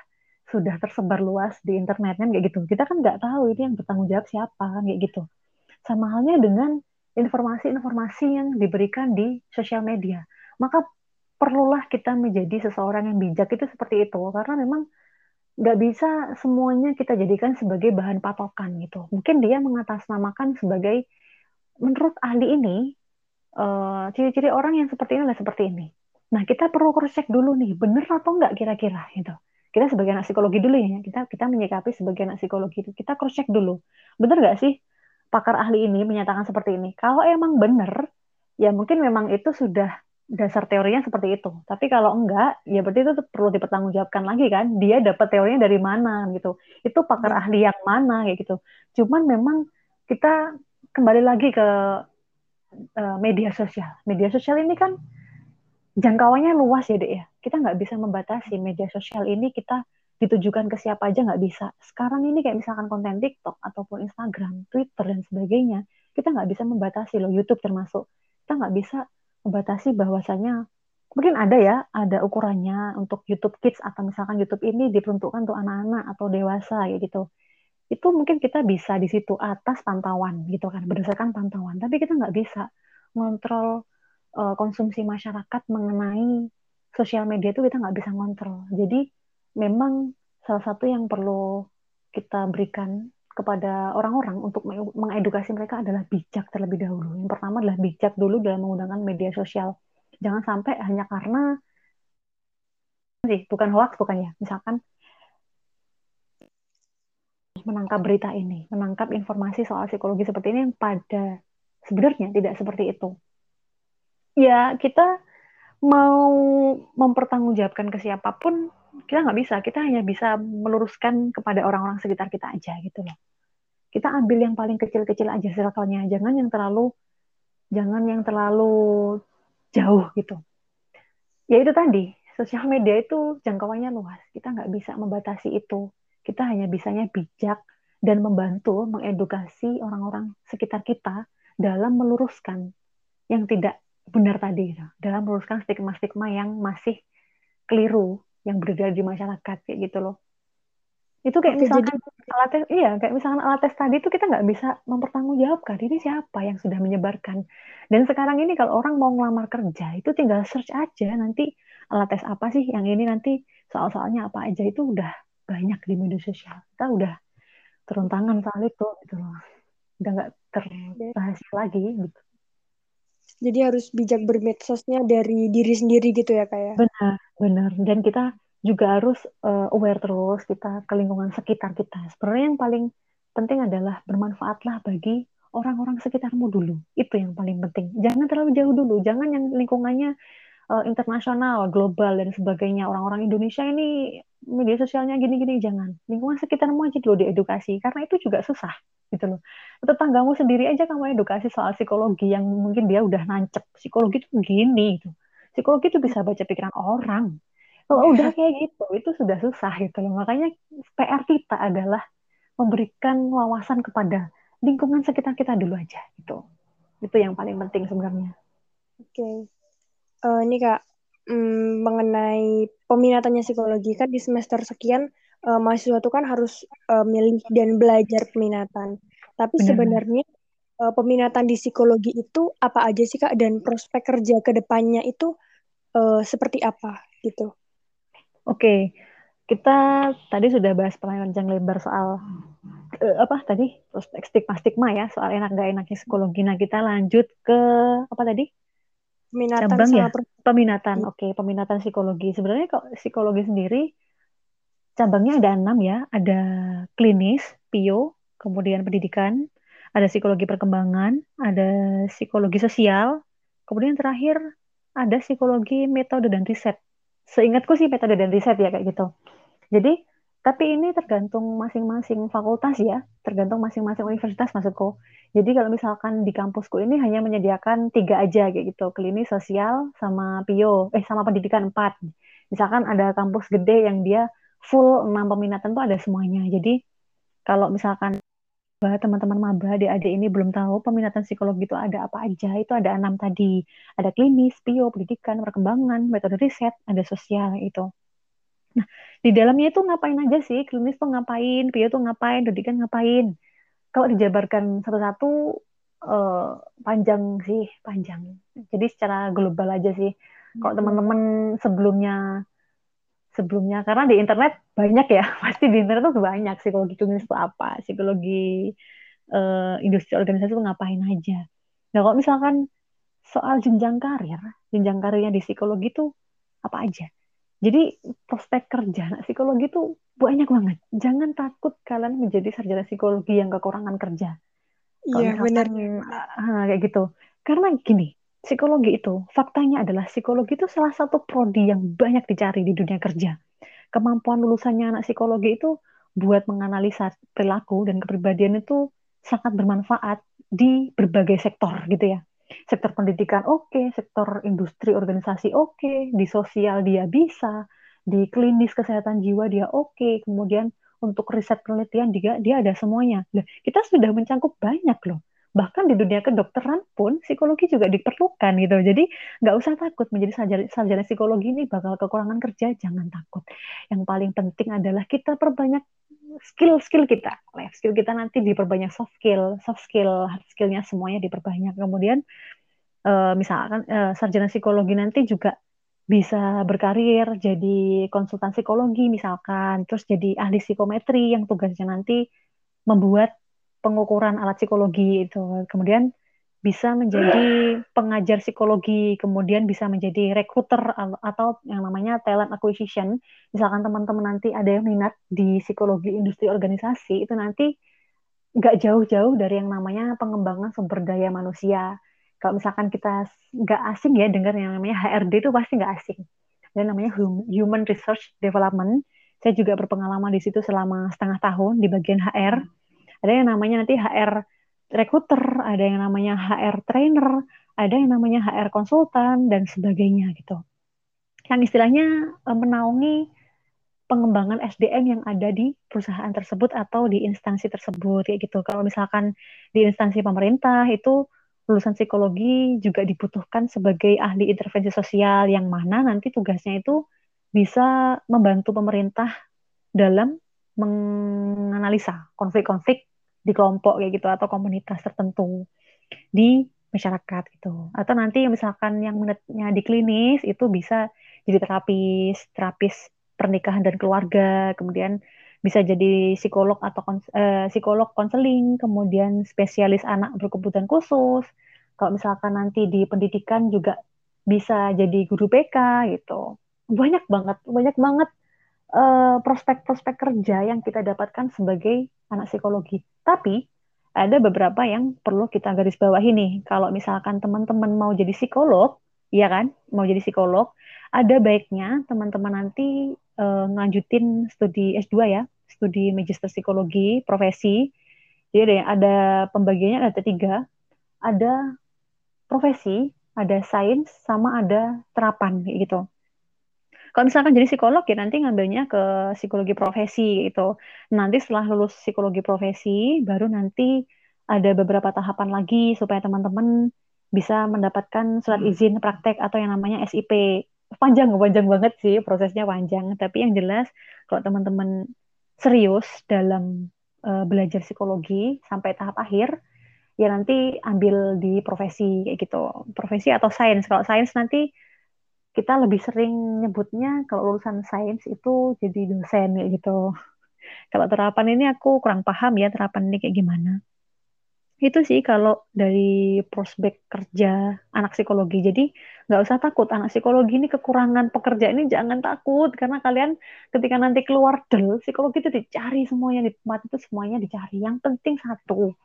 sudah tersebar luas di internet kan kayak gitu. Kita kan nggak tahu ini yang bertanggung jawab siapa kan kayak gitu. Sama halnya dengan informasi-informasi yang diberikan di sosial media. Maka perlulah kita menjadi seseorang yang bijak itu seperti itu karena memang nggak bisa semuanya kita jadikan sebagai bahan patokan gitu. Mungkin dia mengatasnamakan sebagai menurut ahli ini Eh, ciri-ciri uh, orang yang seperti ini adalah seperti ini. Nah, kita perlu cross check dulu nih, bener atau enggak kira-kira gitu. Kita sebagai anak psikologi dulu ya, kita kita menyikapi sebagai anak psikologi itu, kita cross check dulu. Bener nggak sih pakar ahli ini menyatakan seperti ini? Kalau emang bener, ya mungkin memang itu sudah dasar teorinya seperti itu. Tapi kalau enggak, ya berarti itu perlu dipertanggungjawabkan lagi kan. Dia dapat teorinya dari mana gitu. Itu pakar hmm. ahli yang mana kayak gitu. Cuman memang kita kembali lagi ke uh, media sosial. Media sosial ini kan jangkauannya luas ya dek ya. Kita nggak bisa membatasi media sosial ini kita ditujukan ke siapa aja nggak bisa. Sekarang ini kayak misalkan konten TikTok ataupun Instagram, Twitter dan sebagainya, kita nggak bisa membatasi loh. YouTube termasuk. Kita nggak bisa membatasi bahwasanya mungkin ada ya, ada ukurannya untuk YouTube Kids atau misalkan YouTube ini diperuntukkan untuk anak-anak atau dewasa ya gitu itu mungkin kita bisa di situ atas pantauan gitu kan berdasarkan pantauan tapi kita nggak bisa ngontrol uh, konsumsi masyarakat mengenai sosial media itu kita nggak bisa ngontrol jadi memang salah satu yang perlu kita berikan kepada orang-orang untuk mengedukasi mereka adalah bijak terlebih dahulu. Yang pertama adalah bijak dulu dalam menggunakan media sosial. Jangan sampai hanya karena sih bukan hoax bukan ya. Misalkan menangkap berita ini, menangkap informasi soal psikologi seperti ini yang pada sebenarnya tidak seperti itu. Ya, kita mau mempertanggungjawabkan ke siapa pun, kita nggak bisa. Kita hanya bisa meluruskan kepada orang-orang sekitar kita aja gitu loh. Kita ambil yang paling kecil-kecil aja circle-nya, jangan yang terlalu jangan yang terlalu jauh gitu. Ya itu tadi, sosial media itu jangkauannya luas. Kita nggak bisa membatasi itu kita hanya bisanya bijak dan membantu mengedukasi orang-orang sekitar kita dalam meluruskan yang tidak benar tadi, dalam meluruskan stigma-stigma yang masih keliru yang beredar di masyarakat kayak gitu loh. Itu kayak Oke, misalkan jadi... alat tes, iya kayak misalkan alat tes tadi itu kita nggak bisa mempertanggungjawabkan ini siapa yang sudah menyebarkan. Dan sekarang ini kalau orang mau ngelamar kerja itu tinggal search aja nanti alat tes apa sih yang ini nanti soal-soalnya apa aja itu udah banyak di media sosial kita udah turun tangan soal itu gitu loh udah nggak terbahas lagi gitu jadi harus bijak bermedsosnya dari diri sendiri gitu ya kayak ya? benar benar dan kita juga harus uh, aware terus kita ke lingkungan sekitar kita. Sebenarnya yang paling penting adalah bermanfaatlah bagi orang-orang sekitarmu dulu. Itu yang paling penting. Jangan terlalu jauh dulu. Jangan yang lingkungannya uh, internasional, global dan sebagainya. Orang-orang Indonesia ini media sosialnya gini-gini jangan. Lingkungan sekitarmu aja dulu diedukasi karena itu juga susah gitu loh. Tetanggamu sendiri aja kamu edukasi soal psikologi yang mungkin dia udah nancep. Psikologi itu gini gitu. Psikologi itu bisa baca pikiran orang. Kalau udah kayak gitu, itu sudah susah gitu loh. Makanya PR kita adalah memberikan wawasan kepada lingkungan sekitar kita dulu aja gitu. Itu yang paling penting sebenarnya. Oke. Okay. Uh, eh, ini Kak, um, mengenai peminatannya psikologi kan di semester sekian uh, mahasiswa itu kan harus uh, milih dan belajar peminatan. Tapi Benar. sebenarnya uh, peminatan di psikologi itu apa aja sih Kak dan prospek kerja ke depannya itu uh, seperti apa gitu? Oke. Okay kita tadi sudah bahas panjang lebar soal uh, apa tadi prospek stigma stigma ya soal enak gak enaknya psikologi. Nah kita lanjut ke apa tadi? Peminatan Cabang ya? Peminatan. Oke, okay, peminatan psikologi. Sebenarnya kok psikologi sendiri cabangnya ada enam ya. Ada klinis, PIO, kemudian pendidikan, ada psikologi perkembangan, ada psikologi sosial, kemudian terakhir ada psikologi metode dan riset. Seingatku sih metode dan riset ya kayak gitu. Jadi, tapi ini tergantung masing-masing fakultas ya, tergantung masing-masing universitas maksudku. Jadi kalau misalkan di kampusku ini hanya menyediakan tiga aja kayak gitu, klinis, sosial, sama PIO, eh sama pendidikan empat. Misalkan ada kampus gede yang dia full enam peminatan tuh ada semuanya. Jadi kalau misalkan teman-teman maba di adik ini belum tahu peminatan psikologi itu ada apa aja itu ada enam tadi ada klinis, PIO, pendidikan, perkembangan, metode riset, ada sosial itu. Nah, di dalamnya itu ngapain aja sih? Klinis tuh ngapain, PIO tuh ngapain, pendidikan ngapain? Kalau dijabarkan satu-satu uh, panjang sih, panjang. Jadi secara global aja sih. Kalau hmm. teman-teman sebelumnya sebelumnya karena di internet banyak ya, pasti di internet tuh banyak psikologi klinis itu apa, psikologi uh, industri organisasi itu ngapain aja. Nah, kalau misalkan soal jenjang karir, jenjang karirnya di psikologi itu apa aja? Jadi prospek kerja anak psikologi itu banyak banget. Jangan takut kalian menjadi sarjana psikologi yang kekurangan kerja. Iya benar. Uh, kayak gitu. Karena gini, psikologi itu faktanya adalah psikologi itu salah satu prodi yang banyak dicari di dunia kerja. Kemampuan lulusannya anak psikologi itu buat menganalisa perilaku dan kepribadian itu sangat bermanfaat di berbagai sektor gitu ya sektor pendidikan oke, okay, sektor industri organisasi oke, okay, di sosial dia bisa, di klinis kesehatan jiwa dia oke, okay, kemudian untuk riset penelitian dia dia ada semuanya. Nah, kita sudah mencangkup banyak loh. Bahkan di dunia kedokteran pun psikologi juga diperlukan gitu. Jadi nggak usah takut menjadi sarjana, sarjana psikologi ini bakal kekurangan kerja, jangan takut. Yang paling penting adalah kita perbanyak skill-skill kita, life skill kita nanti diperbanyak soft skill, soft skill, hard skillnya semuanya diperbanyak. Kemudian uh, misalkan uh, sarjana psikologi nanti juga bisa berkarir jadi konsultan psikologi misalkan, terus jadi ahli psikometri yang tugasnya nanti membuat pengukuran alat psikologi itu. Kemudian bisa menjadi pengajar psikologi, kemudian bisa menjadi recruiter atau yang namanya talent acquisition. Misalkan teman-teman nanti ada yang minat di psikologi industri organisasi, itu nanti nggak jauh-jauh dari yang namanya pengembangan sumber daya manusia. Kalau misalkan kita nggak asing ya dengar yang namanya HRD itu pasti nggak asing. Dan namanya Human Research Development. Saya juga berpengalaman di situ selama setengah tahun di bagian HR. Ada yang namanya nanti HR recruiter, ada yang namanya HR trainer, ada yang namanya HR konsultan dan sebagainya gitu. Yang istilahnya eh, menaungi pengembangan SDM yang ada di perusahaan tersebut atau di instansi tersebut kayak gitu. Kalau misalkan di instansi pemerintah itu lulusan psikologi juga dibutuhkan sebagai ahli intervensi sosial yang mana nanti tugasnya itu bisa membantu pemerintah dalam menganalisa konflik-konflik di kelompok kayak gitu atau komunitas tertentu di masyarakat gitu. Atau nanti misalkan yang menetnya di klinis itu bisa jadi terapis, terapis pernikahan dan keluarga, kemudian bisa jadi psikolog atau kons eh, psikolog konseling, kemudian spesialis anak berkebutuhan khusus. Kalau misalkan nanti di pendidikan juga bisa jadi guru BK gitu. Banyak banget, banyak banget uh, prospek-prospek kerja yang kita dapatkan sebagai anak psikologi. Tapi ada beberapa yang perlu kita garis bawahi nih. Kalau misalkan teman-teman mau jadi psikolog, ya kan, mau jadi psikolog, ada baiknya teman-teman nanti uh, ngelanjutin studi S2 ya, studi magister psikologi profesi. Jadi ada ada pembagiannya ada tiga, ada profesi, ada sains, sama ada terapan gitu. Kalau misalkan jadi psikolog ya nanti ngambilnya ke psikologi profesi gitu. Nanti setelah lulus psikologi profesi, baru nanti ada beberapa tahapan lagi supaya teman-teman bisa mendapatkan surat hmm. izin praktek atau yang namanya SIP. Panjang, panjang banget sih prosesnya panjang. Tapi yang jelas kalau teman-teman serius dalam uh, belajar psikologi sampai tahap akhir, ya nanti ambil di profesi kayak gitu. Profesi atau sains. Kalau sains nanti kita lebih sering nyebutnya kalau lulusan sains itu jadi dosen gitu. Kalau terapan ini aku kurang paham ya terapan ini kayak gimana. Itu sih kalau dari prospek kerja anak psikologi. Jadi nggak usah takut anak psikologi ini kekurangan pekerja ini jangan takut karena kalian ketika nanti keluar del psikologi itu dicari semuanya di tempat itu semuanya dicari. Yang penting satu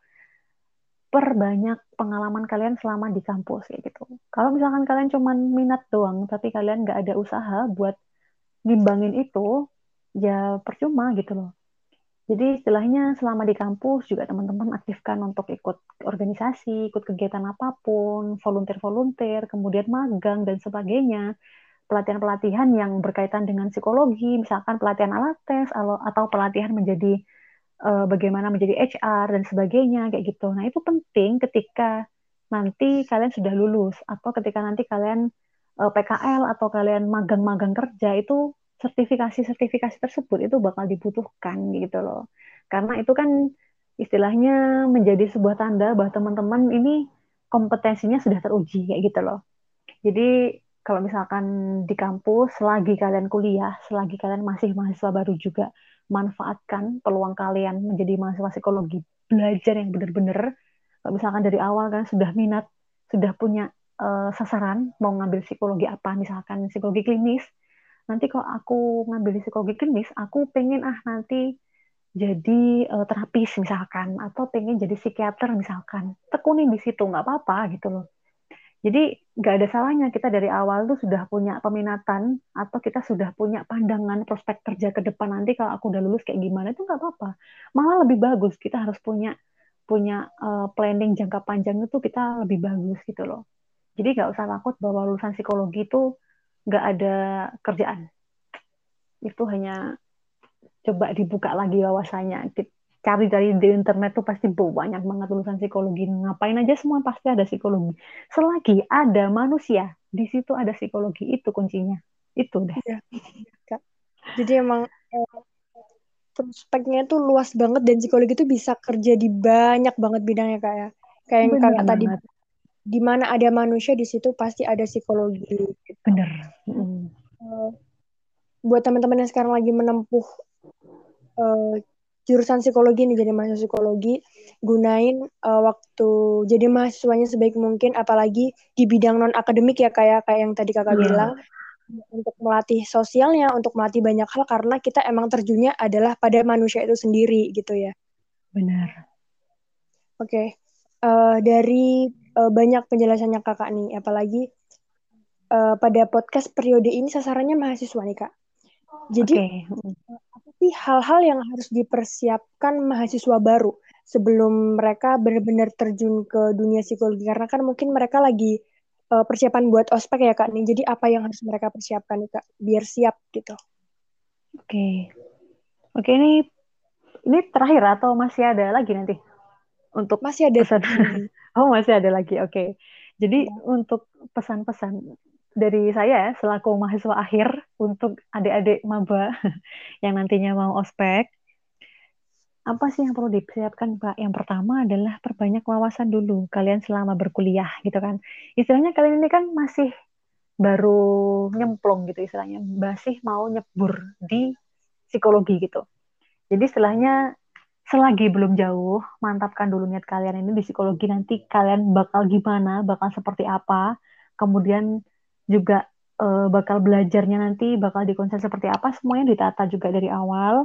perbanyak pengalaman kalian selama di kampus kayak gitu. Kalau misalkan kalian cuma minat doang, tapi kalian nggak ada usaha buat ngimbangin itu, ya percuma gitu loh. Jadi istilahnya selama di kampus juga teman-teman aktifkan untuk ikut organisasi, ikut kegiatan apa pun, volunteer-volunteer, kemudian magang dan sebagainya. Pelatihan-pelatihan yang berkaitan dengan psikologi, misalkan pelatihan alat tes atau pelatihan menjadi uh, bagaimana menjadi HR dan sebagainya kayak gitu. Nah, itu penting ketika nanti kalian sudah lulus atau ketika nanti kalian eh, PKL atau kalian magang-magang kerja itu sertifikasi-sertifikasi tersebut itu bakal dibutuhkan gitu loh. Karena itu kan istilahnya menjadi sebuah tanda bahwa teman-teman ini kompetensinya sudah teruji kayak gitu loh. Jadi kalau misalkan di kampus selagi kalian kuliah, selagi kalian masih mahasiswa baru juga manfaatkan peluang kalian menjadi mahasiswa psikologi belajar yang benar-benar kalau misalkan dari awal kan sudah minat sudah punya uh, sasaran mau ngambil psikologi apa misalkan psikologi klinis nanti kalau aku ngambil psikologi klinis aku pengen ah nanti jadi uh, terapis misalkan atau pengen jadi psikiater misalkan tekunin di situ nggak apa-apa gitu loh jadi nggak ada salahnya kita dari awal tuh sudah punya peminatan atau kita sudah punya pandangan prospek kerja ke depan nanti kalau aku udah lulus kayak gimana itu nggak apa-apa. Malah lebih bagus kita harus punya punya uh, planning jangka panjang itu kita lebih bagus gitu loh. Jadi nggak usah takut bahwa lulusan psikologi itu nggak ada kerjaan. Itu hanya coba dibuka lagi wawasannya cari dari di internet tuh pasti banyak banget lulusan psikologi. Ngapain aja semua pasti ada psikologi. Selagi ada manusia, di situ ada psikologi. Itu kuncinya. Itu deh. Ya. Jadi emang eh, prospeknya tuh luas banget dan psikologi itu bisa kerja di banyak banget bidangnya Kak ya. Kayak yang Kakak tadi di mana ada manusia di situ pasti ada psikologi. Bener. Mm. Uh, buat teman-teman yang sekarang lagi menempuh uh, jurusan psikologi nih jadi mahasiswa psikologi gunain uh, waktu jadi mahasiswanya sebaik mungkin apalagi di bidang non akademik ya kayak kayak yang tadi kakak yeah. bilang untuk melatih sosialnya untuk melatih banyak hal karena kita emang terjunnya adalah pada manusia itu sendiri gitu ya benar oke okay. uh, dari uh, banyak penjelasannya kakak nih apalagi uh, pada podcast periode ini sasarannya mahasiswa nih kak jadi okay. apa sih hal-hal yang harus dipersiapkan mahasiswa baru sebelum mereka benar-benar terjun ke dunia psikologi karena kan mungkin mereka lagi uh, persiapan buat ospek ya kak nih. Jadi apa yang harus mereka persiapkan nih kak biar siap gitu? Oke, okay. oke okay, ini ini terakhir atau masih ada lagi nanti untuk masih ada? Oh masih ada lagi, oke. Okay. Jadi ya. untuk pesan-pesan dari saya selaku mahasiswa akhir untuk adik-adik maba yang nantinya mau ospek apa sih yang perlu dipersiapkan Pak? Yang pertama adalah perbanyak wawasan dulu kalian selama berkuliah gitu kan. Istilahnya kalian ini kan masih baru nyemplung gitu istilahnya, masih mau nyebur di psikologi gitu. Jadi istilahnya selagi belum jauh, mantapkan dulu niat kalian ini di psikologi. Nanti kalian bakal gimana, bakal seperti apa. Kemudian juga uh, bakal belajarnya nanti bakal dikonsep seperti apa. Semuanya ditata juga dari awal.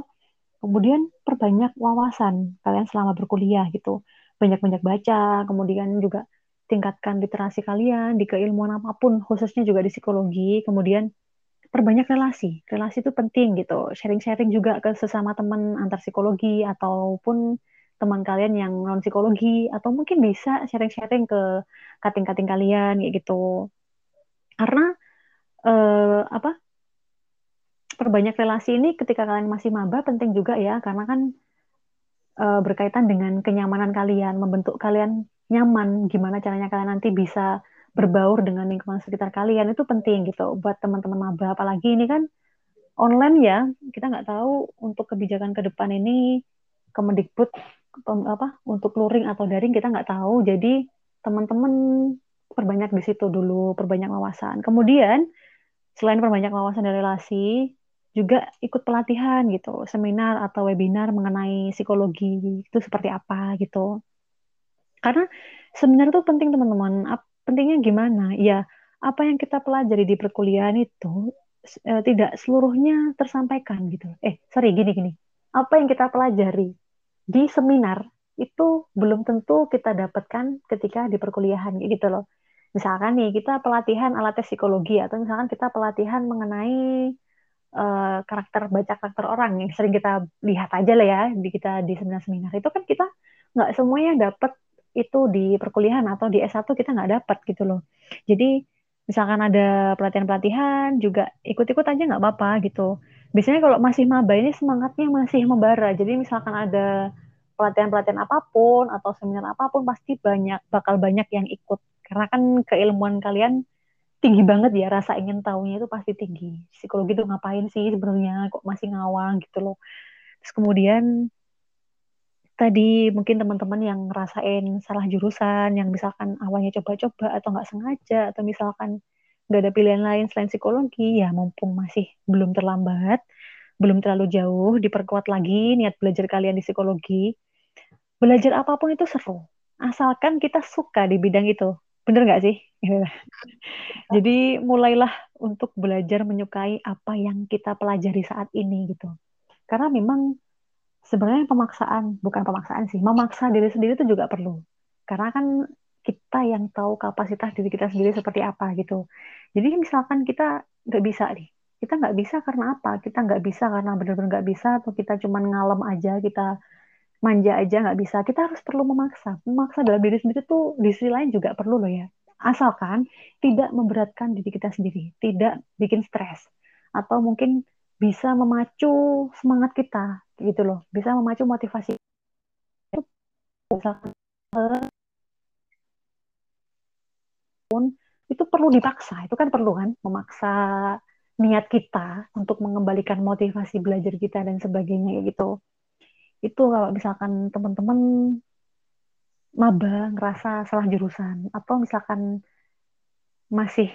Kemudian perbanyak wawasan kalian selama berkuliah gitu. Banyak-banyak baca kemudian juga tingkatkan literasi kalian di keilmuan apa pun khususnya juga di psikologi. Kemudian perbanyak relasi. Relasi itu penting gitu. Sharing-sharing juga ke sesama teman antar psikologi ataupun teman kalian yang non psikologi atau mungkin bisa sharing-sharing ke kating-kating kalian kayak gitu. Karena eh, apa perbanyak relasi ini ketika kalian masih maba penting juga ya. Karena kan uh, berkaitan dengan kenyamanan kalian, membentuk kalian nyaman, gimana caranya kalian nanti bisa berbaur dengan lingkungan sekitar kalian itu penting gitu buat teman-teman maba apalagi ini kan online ya kita nggak tahu untuk kebijakan ke depan ini Kemendikbud apa untuk luring atau daring kita nggak tahu jadi teman-teman perbanyak di situ dulu perbanyak wawasan kemudian selain perbanyak wawasan dan relasi juga ikut pelatihan gitu, seminar atau webinar mengenai psikologi itu seperti apa gitu. Karena seminar itu penting teman-teman. Pentingnya gimana? Ya, apa yang kita pelajari di perkuliahan itu e, tidak seluruhnya tersampaikan gitu. Eh, sorry, gini-gini. Apa yang kita pelajari di seminar itu belum tentu kita dapatkan ketika di perkuliahan gitu loh. Misalkan nih kita pelatihan alat tes psikologi atau misalkan kita pelatihan mengenai uh, karakter baca karakter orang yang sering kita lihat aja lah ya di kita di seminar-seminar itu kan kita nggak semuanya dapat itu di perkuliahan atau di S1 kita nggak dapat gitu loh. Jadi misalkan ada pelatihan-pelatihan juga ikut-ikut aja nggak apa-apa gitu. Biasanya kalau masih maba ini semangatnya masih membara. Jadi misalkan ada pelatihan-pelatihan apa pun atau seminar apa pun pasti banyak bakal banyak yang ikut karena kan keilmuan kalian tinggi banget ya rasa ingin tahunya itu pasti tinggi. Psikologi itu ngapain sih sebenarnya kok masih ngawang gitu loh. Terus kemudian tadi mungkin teman-teman yang ngerasain salah jurusan, yang misalkan awalnya coba-coba atau nggak sengaja, atau misalkan nggak ada pilihan lain selain psikologi, ya mumpung masih belum terlambat, belum terlalu jauh, diperkuat lagi niat belajar kalian di psikologi. Belajar apa pun itu seru, asalkan kita suka di bidang itu. Bener nggak sih? Jadi mulailah untuk belajar menyukai apa yang kita pelajari saat ini gitu. Karena memang sebenarnya pemaksaan, bukan pemaksaan sih, memaksa diri sendiri itu juga perlu. Karena kan kita yang tahu kapasitas diri kita sendiri seperti apa gitu. Jadi misalkan kita nggak bisa nih, kita nggak bisa karena apa? Kita nggak bisa karena benar-benar nggak bisa atau kita cuma ngalem aja, kita manja aja nggak bisa. Kita harus perlu memaksa. Memaksa dalam diri sendiri tuh di sisi lain juga perlu loh ya asalkan tidak memberatkan diri kita sendiri, tidak bikin stres, atau mungkin bisa memacu semangat kita, gitu loh, bisa memacu motivasi. Misalkan itu perlu dipaksa, itu kan perlu kan, memaksa niat kita untuk mengembalikan motivasi belajar kita dan sebagainya gitu. Itu kalau misalkan teman-teman maba ngerasa salah jurusan atau misalkan masih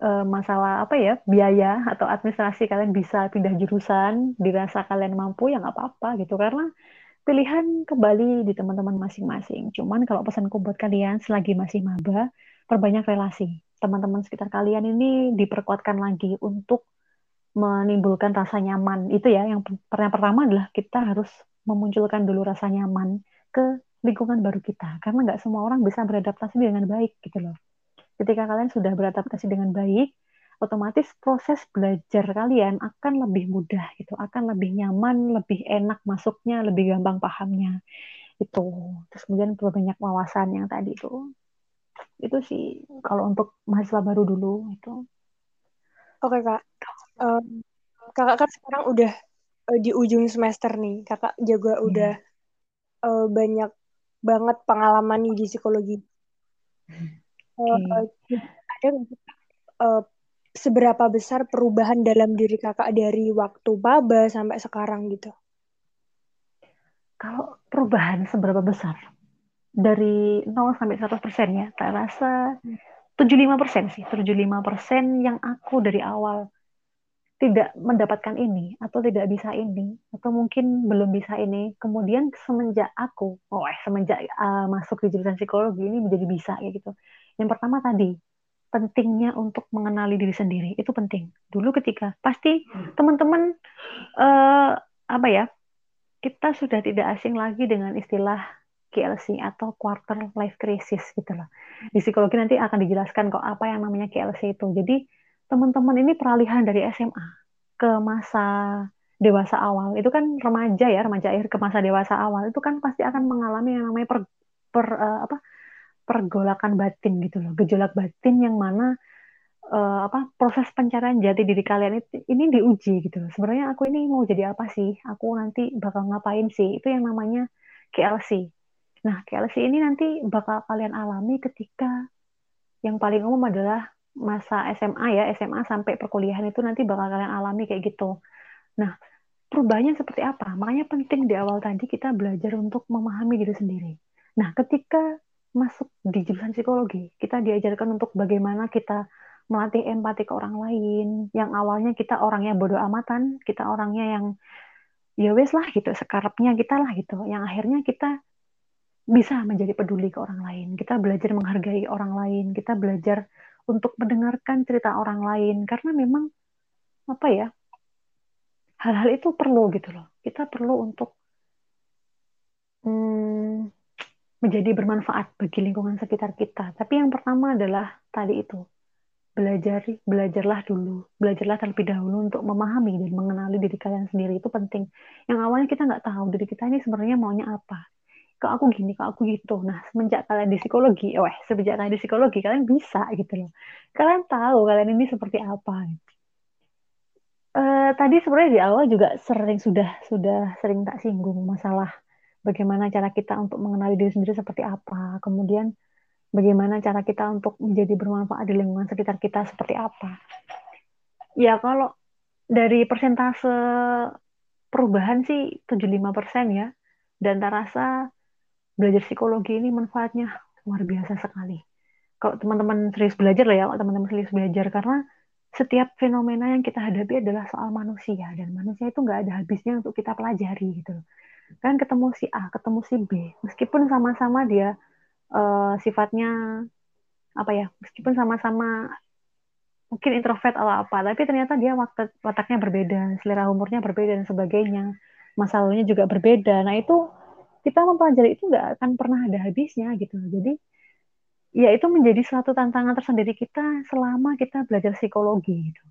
uh, masalah apa ya biaya atau administrasi kalian bisa pindah jurusan dirasa kalian mampu ya nggak apa-apa gitu. Karena pilihan kembali di teman-teman masing-masing. Cuman kalau pesanku buat kalian selagi masih maba perbanyak relasi. Teman-teman sekitar kalian ini diperkuatkan lagi untuk menimbulkan rasa nyaman. Itu ya yang pertama adalah kita harus memunculkan dulu rasa nyaman ke lingkungan baru kita. Karena nggak semua orang bisa beradaptasi dengan baik gitu loh ketika kalian sudah beradaptasi dengan baik otomatis proses belajar kalian akan lebih mudah gitu akan lebih nyaman lebih enak masuknya lebih gampang pahamnya. Itu. Terus kemudian banyak wawasan yang tadi itu. Itu sih kalau untuk mahasiswa baru dulu itu. Oke kak. Um, kakak kan sekarang udah uh, di ujung semester nih. Kakak juga yeah. udah uh, banyak banget pengalaman nih di psikologi. Okay. Uh, ada uh, seberapa besar perubahan dalam diri kakak dari waktu maba sampai sekarang gitu? Kalau perubahan seberapa besar? Dari 0 sampai 100 persen ya, tak rasa 75 persen sih. 75 persen yang aku dari awal tidak mendapatkan ini atau tidak bisa ini atau mungkin belum bisa ini kemudian semenjak aku oh eh semenjak uh, masuk di jurusan psikologi ini menjadi bisa ya gitu yang pertama tadi pentingnya untuk mengenali diri sendiri itu penting. Dulu ketika pasti teman-teman uh, apa ya kita sudah tidak asing lagi dengan istilah KLC atau quarter life crisis gitu loh. Di psikologi nanti akan dijelaskan kok apa yang namanya KLC itu. Jadi teman-teman ini peralihan dari SMA ke masa dewasa awal. Itu kan remaja ya, remaja akhir ke masa dewasa awal. Itu kan pasti akan mengalami yang namanya per, per uh, apa pergolakan batin gitu loh, gejolak batin yang mana uh, apa proses pencarian jati diri kalian itu ini diuji gitu loh. Sebenarnya aku ini mau jadi apa sih? Aku nanti bakal ngapain sih? Itu yang namanya KLC. Nah, KLC ini nanti bakal kalian alami ketika yang paling umum adalah masa SMA ya, SMA sampai perkuliahan itu nanti bakal kalian alami kayak gitu. Nah, perubahannya seperti apa? Makanya penting di awal tadi kita belajar untuk memahami diri sendiri. Nah, ketika masuk di jurusan psikologi, kita diajarkan untuk bagaimana kita melatih empati ke orang lain. Yang awalnya kita orangnya bodoh amatan, kita orangnya yang ya wes lah gitu, sekarapnya kita lah gitu. Yang akhirnya kita bisa menjadi peduli ke orang lain. Kita belajar menghargai orang lain, kita belajar untuk mendengarkan cerita orang lain karena memang apa ya? Hal-hal itu perlu gitu loh. Kita perlu untuk hmm, menjadi bermanfaat bagi lingkungan sekitar kita. Tapi yang pertama adalah tadi itu belajar belajarlah dulu belajarlah terlebih dahulu untuk memahami dan mengenali diri kalian sendiri. Itu penting. Yang awalnya kita nggak tahu diri kita ini sebenarnya maunya apa. Kok aku gini kok aku gitu. Nah semenjak kalian di psikologi weh semenjak kalian di psikologi kalian bisa gitu loh. Kalian tahu kalian ini seperti apa. Uh, tadi sebenarnya di awal juga sering sudah sudah sering tak singgung masalah bagaimana cara kita untuk mengenali diri sendiri seperti apa. Kemudian bagaimana cara kita untuk menjadi bermanfaat di lingkungan sekitar kita seperti apa. Ya kalau dari persentase perubahan sih 75% ya. Dan tak rasa belajar psikologi ini manfaatnya luar biasa sekali. Kalau teman-teman serius belajar lah ya, kalau teman-teman serius belajar karena setiap fenomena yang kita hadapi adalah soal manusia dan manusia itu nggak ada habisnya untuk kita pelajari gitu kan ketemu si A ketemu si B. Meskipun sama-sama dia uh, sifatnya apa ya meskipun sama-sama mungkin introvert atau apa tapi ternyata dia watak, wataknya berbeda selera umurnya berbeda dan sebagainya masalahnya juga berbeda. Nah itu kita mempelajari itu nggak akan pernah ada habisnya gitu. Jadi ya itu menjadi suatu tantangan tersendiri kita selama kita belajar psikologi gitu.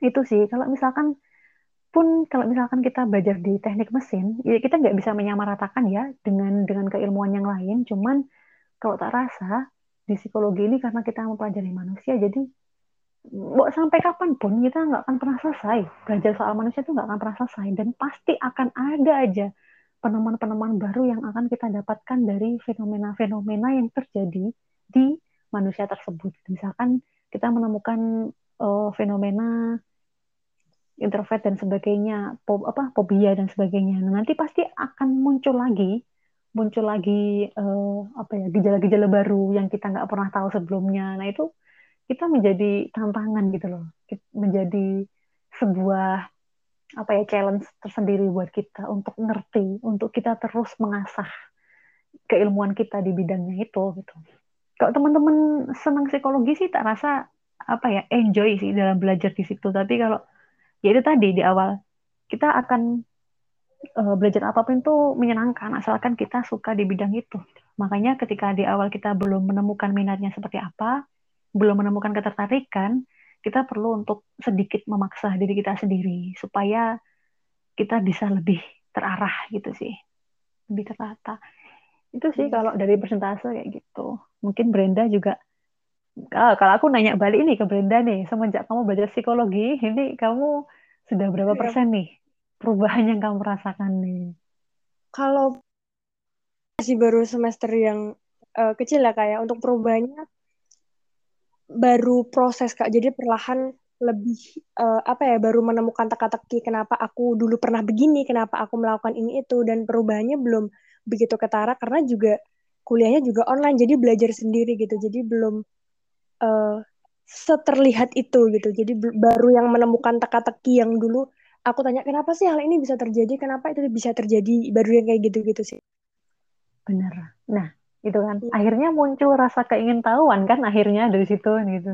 Itu sih kalau misalkan pun kalau misalkan kita belajar di teknik mesin, ya kita nggak bisa menyamaratakan ya dengan dengan keilmuan yang lain. Cuman kalau tak rasa di psikologi ini karena kita mempelajari manusia, jadi mau sampai kapan pun kita nggak akan pernah selesai belajar soal manusia itu nggak akan pernah selesai dan pasti akan ada aja penemuan-penemuan baru yang akan kita dapatkan dari fenomena-fenomena yang terjadi di manusia tersebut. Misalkan kita menemukan uh, fenomena introvert dan sebagainya, po, apa fobia dan sebagainya. Nah, nanti pasti akan muncul lagi, muncul lagi uh, apa ya gejala-gejala baru yang kita nggak pernah tahu sebelumnya. Nah itu kita menjadi tantangan gitu loh, menjadi sebuah apa ya challenge tersendiri buat kita untuk ngerti, untuk kita terus mengasah keilmuan kita di bidangnya itu gitu. Kalau teman-teman senang psikologi sih tak rasa apa ya enjoy sih dalam belajar di situ. Tapi kalau ya itu tadi di awal kita akan uh, belajar apa pun itu menyenangkan asalkan kita suka di bidang itu. Makanya ketika di awal kita belum menemukan minatnya seperti apa, belum menemukan ketertarikan, kita perlu untuk sedikit memaksa diri kita sendiri supaya kita bisa lebih terarah gitu sih, lebih tertata. Itu sih hmm. kalau dari persentase kayak gitu. Mungkin Brenda juga kalau aku nanya balik ini ke Brenda nih, semenjak kamu belajar psikologi, ini kamu sudah berapa iya. persen nih perubahan yang kamu rasakan nih? Kalau masih baru semester yang uh, kecil ya kayak ya. untuk perubahannya baru proses kak, jadi perlahan lebih uh, apa ya baru menemukan teka-teki kenapa aku dulu pernah begini, kenapa aku melakukan ini itu dan perubahannya belum begitu ketara karena juga kuliahnya juga online jadi belajar sendiri gitu jadi belum uh, seterlihat itu gitu. Jadi baru yang menemukan teka-teki yang dulu aku tanya kenapa sih hal ini bisa terjadi, kenapa itu bisa terjadi, baru yang kayak gitu-gitu sih. Benar. Nah, gitu kan. Iya. Akhirnya muncul rasa keingintahuan kan akhirnya dari situ gitu.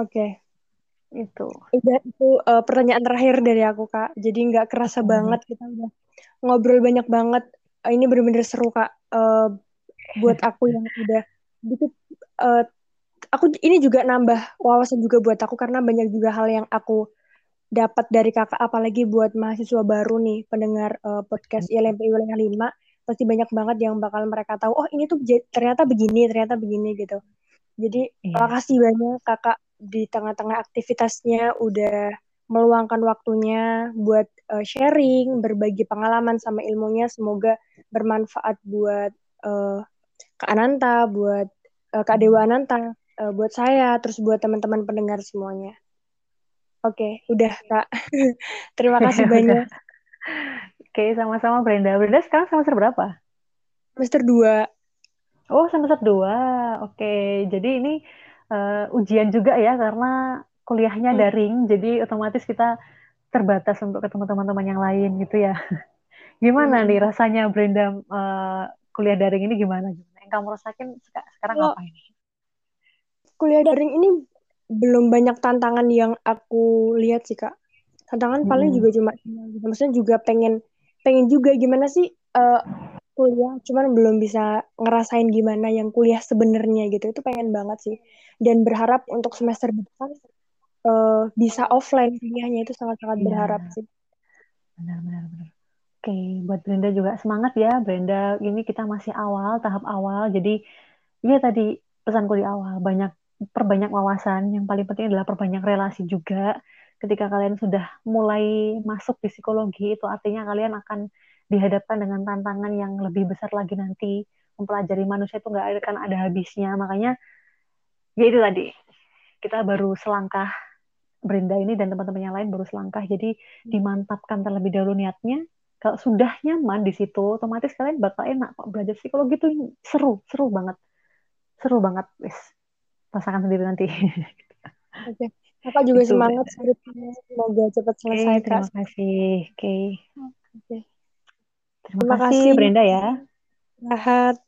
Oke. Itu. Udah itu uh, pertanyaan terakhir dari aku kak. Jadi nggak kerasa Oke. banget kita udah ngobrol banyak banget. Uh, ini bener-bener seru kak. Uh, buat aku yang udah dikit. Uh, aku ini juga nambah wawasan juga buat aku karena banyak juga hal yang aku dapat dari kakak apalagi buat mahasiswa baru nih pendengar uh, podcast ILMP wilayah 5 pasti banyak banget yang bakal mereka tahu oh ini tuh ternyata begini ternyata begini gitu jadi yeah. makasih banyak kakak di tengah-tengah aktivitasnya udah meluangkan waktunya buat uh, sharing berbagi pengalaman sama ilmunya semoga bermanfaat buat uh, Kak Ananta buat uh, Kak Dewa Ananta uh, buat saya terus buat teman-teman pendengar semuanya Oke, okay, udah Kak. Terima kasih banyak. Oke, okay, sama-sama Brenda. Brenda sekarang semester berapa? Semester 2. Oh, semester 2. Oke, okay. jadi ini uh, ujian juga ya karena kuliahnya hmm. daring, jadi otomatis kita terbatas untuk ketemu teman-teman yang lain gitu ya. gimana hmm. nih rasanya Brenda uh, kuliah daring ini gimana? Kamu rasakin sekarang oh. apa ini? Kuliah daring ini belum banyak tantangan yang aku lihat sih kak tantangan hmm. paling juga cuma maksudnya juga pengen pengen juga gimana sih uh, kuliah cuman belum bisa ngerasain gimana yang kuliah sebenarnya gitu itu pengen banget sih dan berharap untuk semester depan uh, bisa offline kuliahnya itu sangat sangat yeah. berharap sih benar-benar Oke, okay. buat Brenda juga semangat ya, Brenda. Ini kita masih awal, tahap awal. Jadi, ya tadi pesanku di awal, banyak perbanyak wawasan. Yang paling penting adalah perbanyak relasi juga. Ketika kalian sudah mulai masuk di psikologi, itu artinya kalian akan dihadapkan dengan tantangan yang lebih besar lagi nanti. Mempelajari manusia itu nggak akan ada habisnya. Makanya, ya itu tadi. Kita baru selangkah, Brenda ini dan teman-teman yang lain baru selangkah. Jadi, dimantapkan terlebih dahulu niatnya. Kalau sudah nyaman di situ, otomatis kalian bakal enak. Belajar psikologi itu seru, seru banget. Seru banget, wis rasakan sendiri nanti. Oke. Okay. Kakak juga itu, semangat semoga cepat selesai. Okay, terima kasih. Oke. Okay. Okay. Terima, terima kasih, kasih Brenda ya. Rahat.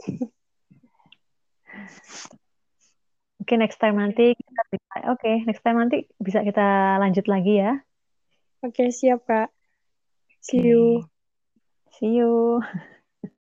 Oke, okay, next time nanti kita bisa. Oke, okay, next time nanti bisa kita lanjut lagi ya. Oke, okay, siap, Kak. See you. See you.